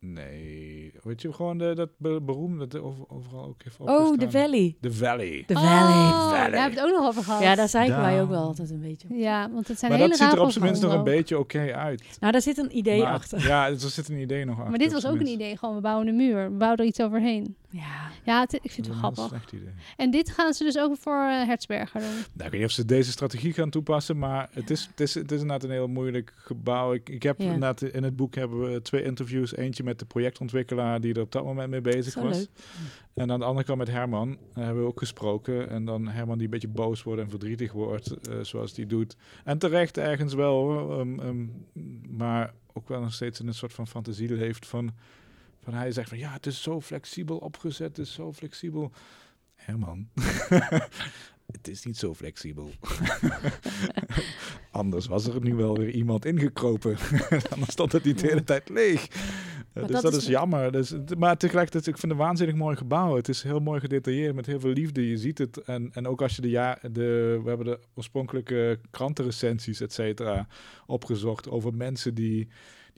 Nee, weet je, gewoon de, dat be- beroemde dat over, overal ook heeft Oh, de Valley. De Valley. De Oh, Valley. Valley. Daar hebben we het ook nog over gehad. Ja, daar zeiken wij Daar. ook wel altijd een beetje. op. Ja, want het zijn Maar hele dat ziet er op zijn minst nog een beetje oké uit. Nou, daar zit een idee Maar- achter. Ja, er zit een idee nog achter. Maar dit was ook een idee, gewoon we bouwen een muur. We bouwen er iets overheen. Ja. Ja, het- ik vind het wel een grappig. slecht idee. En dit gaan ze dus ook voor eh, Hertzberger doen. Nou, ik weet niet of ze deze strategie gaan toepassen, maar het is, het is, het is inderdaad een heel moeilijk gebouw. Ik, ik heb Ja. inderdaad in het boek hebben we twee interviews. Eentje met de projectontwikkelaar die er op dat moment mee bezig Zo was. leuk. En aan de andere kant met Herman eh, hebben we ook gesproken. En dan Herman die een beetje boos wordt en verdrietig wordt, eh, zoals die doet. En terecht ergens wel hoor. Um, um, maar ook wel nog steeds in een soort van fantasie leeft van... Van hij zegt van ja, het is zo flexibel opgezet, het is zo flexibel. Herman, (laughs) het is niet zo flexibel. (laughs) Anders was er nu wel weer iemand ingekropen. (laughs) Anders stond het niet de hele tijd leeg. Maar dus dat dat, is jammer. Dus, maar tegelijkertijd, ik vind het een waanzinnig mooi gebouw. Het is heel mooi gedetailleerd, met heel veel liefde. Je ziet het. En, en ook als je de, ja, de... We hebben de oorspronkelijke krantenrecensies, et cetera, opgezocht over mensen die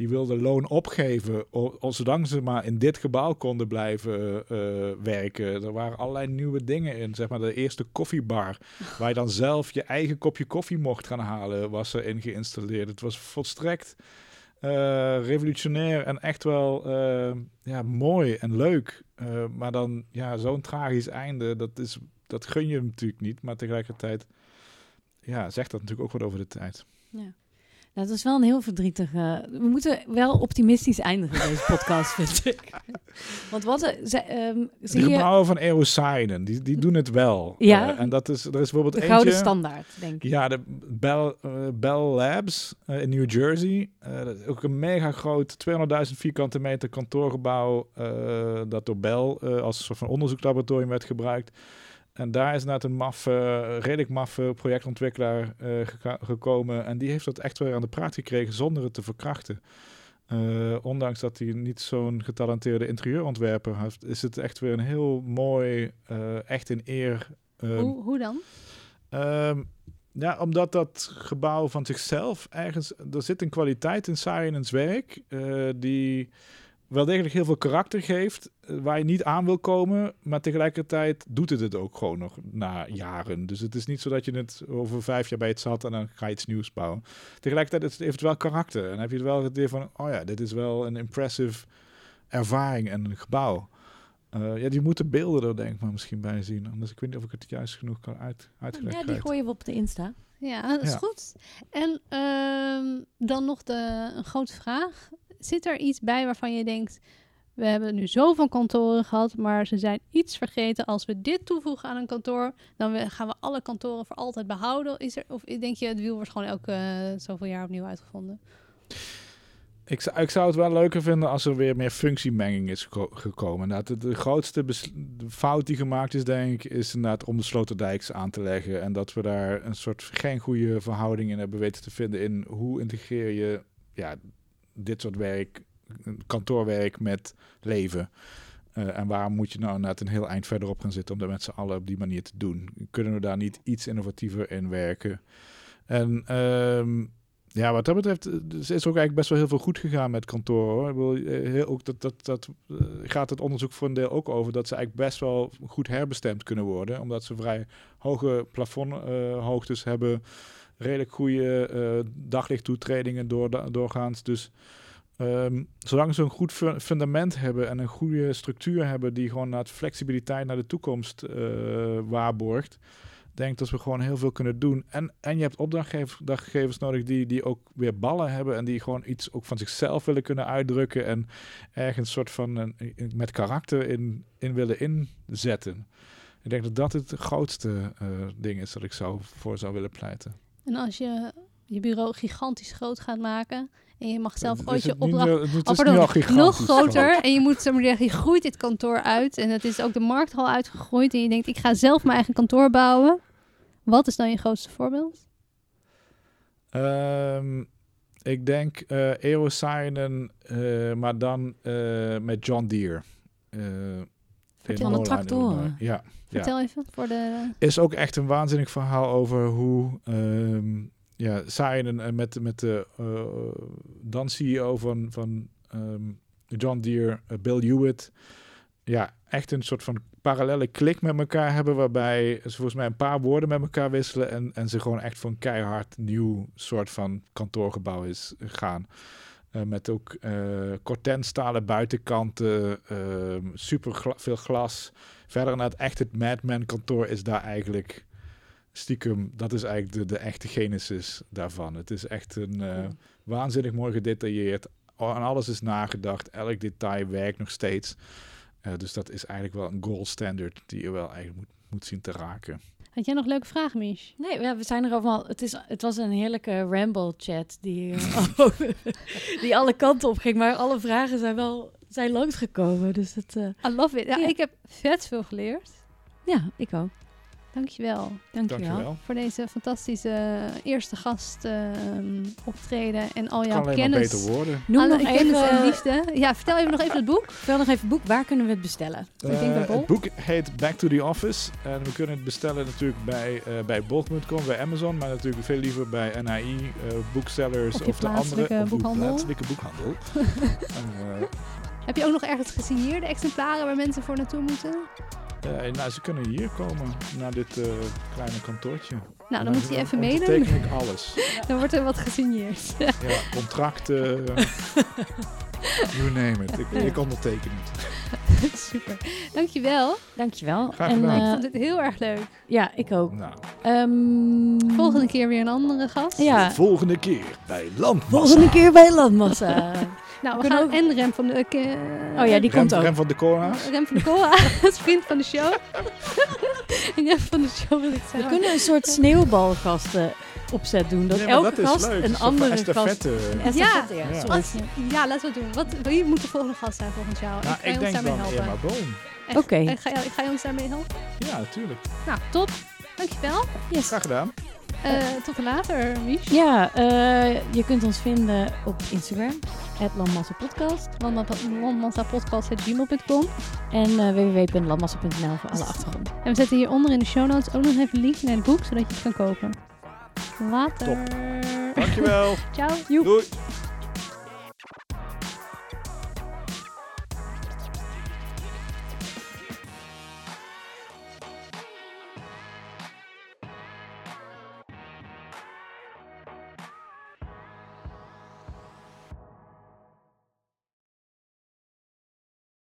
die wilden loon opgeven, o- o- zolang ze maar in dit gebouw konden blijven eh, werken. Er waren allerlei nieuwe dingen in. Zeg maar de eerste koffiebar, waar je dan zelf je eigen kopje koffie mocht gaan halen, was erin geïnstalleerd. Het was volstrekt eh, revolutionair en echt wel eh, ja, mooi en leuk. Eh, maar dan ja, zo'n tragisch einde, dat, is, dat gun je hem natuurlijk niet. Maar tegelijkertijd ja, zegt dat natuurlijk ook wat over de tijd. Ja. Nou, dat is wel een heel verdrietige... We moeten wel optimistisch eindigen, deze podcast, vind ik. Want wat... er- ze- ehm, De je gebouwen van Erosynen, die, die doen het wel. Ja. Eh, en dat is, er is bijvoorbeeld de eentje... gouden standaard, denk ik. Ja, de Bell, eh, Bell Labs eh, in New Jersey. Eh, dat is ook een mega groot, 200.000 vierkante meter kantoorgebouw. eh, dat door Bell eh, als soort van onderzoekslaboratorium werd gebruikt. En daar is inderdaad een maffe, redelijk maffe projectontwikkelaar eh, gekomen. En die heeft dat echt weer aan de praat gekregen zonder het te verkrachten. Eh, ondanks dat hij niet zo'n getalenteerde interieurontwerper heeft, is het echt weer een heel mooi, eh, echt in eer. ehm, Hoe, hoe dan? Ehm, ja, omdat dat gebouw van zichzelf ergens... Er zit een kwaliteit in Sarinens werk die wel degelijk heel veel karakter geeft, eh, waar je niet aan wil komen, maar tegelijkertijd doet het het ook gewoon nog na jaren. Dus het is niet zo dat je het over vijf jaar bij het zat en dan ga je iets nieuws bouwen. Tegelijkertijd heeft het wel karakter en dan heb je het wel het idee van, oh ja, dit is wel een impressive ervaring en een gebouw. Eh, ja, die moeten beelden er denk ik maar misschien bij zien. Anders ik weet niet of ik het juist genoeg kan uit, uitgelegd Ja, die gooien we op de Insta. Ja, dat is Ja. goed. En ehm, dan nog de, een grote vraag. Zit er iets bij waarvan je denkt... We hebben nu zoveel kantoren gehad, maar ze zijn iets vergeten. Als we dit toevoegen aan een kantoor, dan gaan we alle kantoren voor altijd behouden. Is er, of denk je, het wiel wordt gewoon elke eh, zoveel jaar opnieuw uitgevonden? Ik zou, ik zou het wel leuker vinden als er weer meer functiemenging is geko- gekomen. Inderdaad, de, de grootste fout die gemaakt is, denk ik, is inderdaad om de Sloterdijks aan te leggen. En dat we daar een soort geen goede verhouding in hebben weten te vinden in hoe integreer je ja, dit soort werk, kantoorwerk met leven. Eh, en waarom moet je nou inderdaad een heel eind verderop gaan zitten om dat met z'n allen op die manier te doen? Kunnen we daar niet iets innovatiever in werken? En ehm, ja, wat dat betreft eh, dus is ook eigenlijk best wel heel veel goed gegaan met kantoren. Hoor. Eh, heel, ook dat, dat, dat gaat het onderzoek voor een deel ook over dat ze eigenlijk best wel goed herbestemd kunnen worden, omdat ze vrij hoge plafondhoogtes hebben, redelijk goede eh daglichttoetredingen door, doorgaans. Dus ehm, zolang ze een goed fu- fundament hebben en een goede structuur hebben die gewoon naar flexibiliteit naar de toekomst eh, waarborgt, denk dat we gewoon heel veel kunnen doen. En, en je hebt opdrachtgevers nodig die, die ook weer ballen hebben en die gewoon iets ook van zichzelf willen kunnen uitdrukken en ergens soort van een, met karakter in, in willen inzetten. Ik denk dat dat het grootste eh, ding is dat ik zou voor zou willen pleiten. En als je je bureau gigantisch groot gaat maken... en je mag zelf Het ooit is je opdracht meer- Oh, pardon, nog groter. groot. En je moet maar zeggen, je groeit dit kantoor uit. En het is ook de markt al uitgegroeid. En je denkt, ik ga zelf mijn eigen kantoor bouwen. Wat is dan je grootste voorbeeld? Ehm, ik denk eh Erosainen, eh maar dan eh, met John Deere. Eh, Van de tractoren. Ja. Vertel even voor de... Is ook echt een waanzinnig verhaal over hoe ehm ja, Sainen eh, met, met de eh, dan CEO van, van ehm, John Deere, eh, Bill Hewitt, ja, echt een soort van parallele klik met elkaar hebben, waarbij ze volgens mij een paar woorden met elkaar wisselen en, en ze gewoon echt voor een keihard nieuw soort van kantoorgebouw is gaan. Eh, met ook eh cortenstalen buitenkanten, ehm, super gla- veel glas. Verder naar het echt het Madman kantoor is daar eigenlijk stiekem, dat is eigenlijk de, de echte genesis daarvan. Het is echt een eh, waanzinnig mooi gedetailleerd. Aan alles is nagedacht. Elk detail werkt nog steeds. Dus dat is eigenlijk wel een gold standard die je wel eigenlijk moet, moet zien te raken. Had jij nog leuke vragen, Mich? Nee, ja, we zijn er allemaal. Het, is, het was een heerlijke ramble-chat die, eh, (laughs) (laughs) die alle kanten op ging. Maar alle vragen zijn wel zijn langsgekomen. Dus het, eh, I love it. Ja, Ja. Ik heb vet veel geleerd. ja, ik ook. Dankjewel Dankjewel. Dankjewel. voor deze fantastische eerste gast ehm, optreden en al Kan jouw alleen kennis. maar beter worden. Noem Alle nog kennis en even, liefde. Ja, vertel even nog even het boek. vertel nog even boek. Waar kunnen we het bestellen? Ik denk bij Eh, Bol. het boek heet Back to the Office. En we kunnen het bestellen natuurlijk bij, eh bij bol.com, bij Amazon. Maar natuurlijk veel liever bij NAI, eh booksellers Of of de andere of boekhandel. plaatselijke boekhandel. (laughs) en, eh, Heb je ook nog ergens gesigneerde exemplaren waar mensen voor naartoe moeten? Eh, nou, ze kunnen hier komen, naar dit eh, kleine kantoortje. Nou, dan moet je even meenemen. mailen. teken ik alles. (laughs) Dan wordt er wat gesigneerd. (laughs) Ja, contracten, (laughs) you name it. Ik, ik onderteken het. Super. Dankjewel. Dankjewel. Graag en, gedaan. Ik eh, vond dit heel erg leuk. ja, ik ook. Nou, Ehm, Volgende keer weer een andere gast. Ja, volgende keer bij Landmassa. volgende keer bij Landmassa. Nou, we gaan ook- en Rem van de... eh, Oh ja, die Rem, komt ook. Rem van de Cora's. Rem van de als (laughs) vriend van de show. en (laughs) Rem van de show wil ik We zeggen. kunnen een soort sneeuwbalgasten opzet doen. Dat Nee, elke dat gast leuk. een andere gast... Een ja. Ja. Als- ja, laten we het doen. Wat, wie moet de volgende gast zijn volgens jou? Nou, en ga je ik ons denk dan helpen? Boom. En- Oké. en Ga, je, ga je ons daarmee helpen? Ja, natuurlijk. Nou, top. Dankjewel. Yes. Graag gedaan. Eh tot later, Mies. Ja, eh, je kunt ons vinden op Instagram. landmassapodcast. Landmassapodcast.gmail.com En uh, www.landmassa.nl voor alle achtergrond. En we zetten hieronder in de show notes ook nog even een linkje naar het boek, zodat je het kan kopen. Later. Dankjewel. (laughs) Ciao. Doei.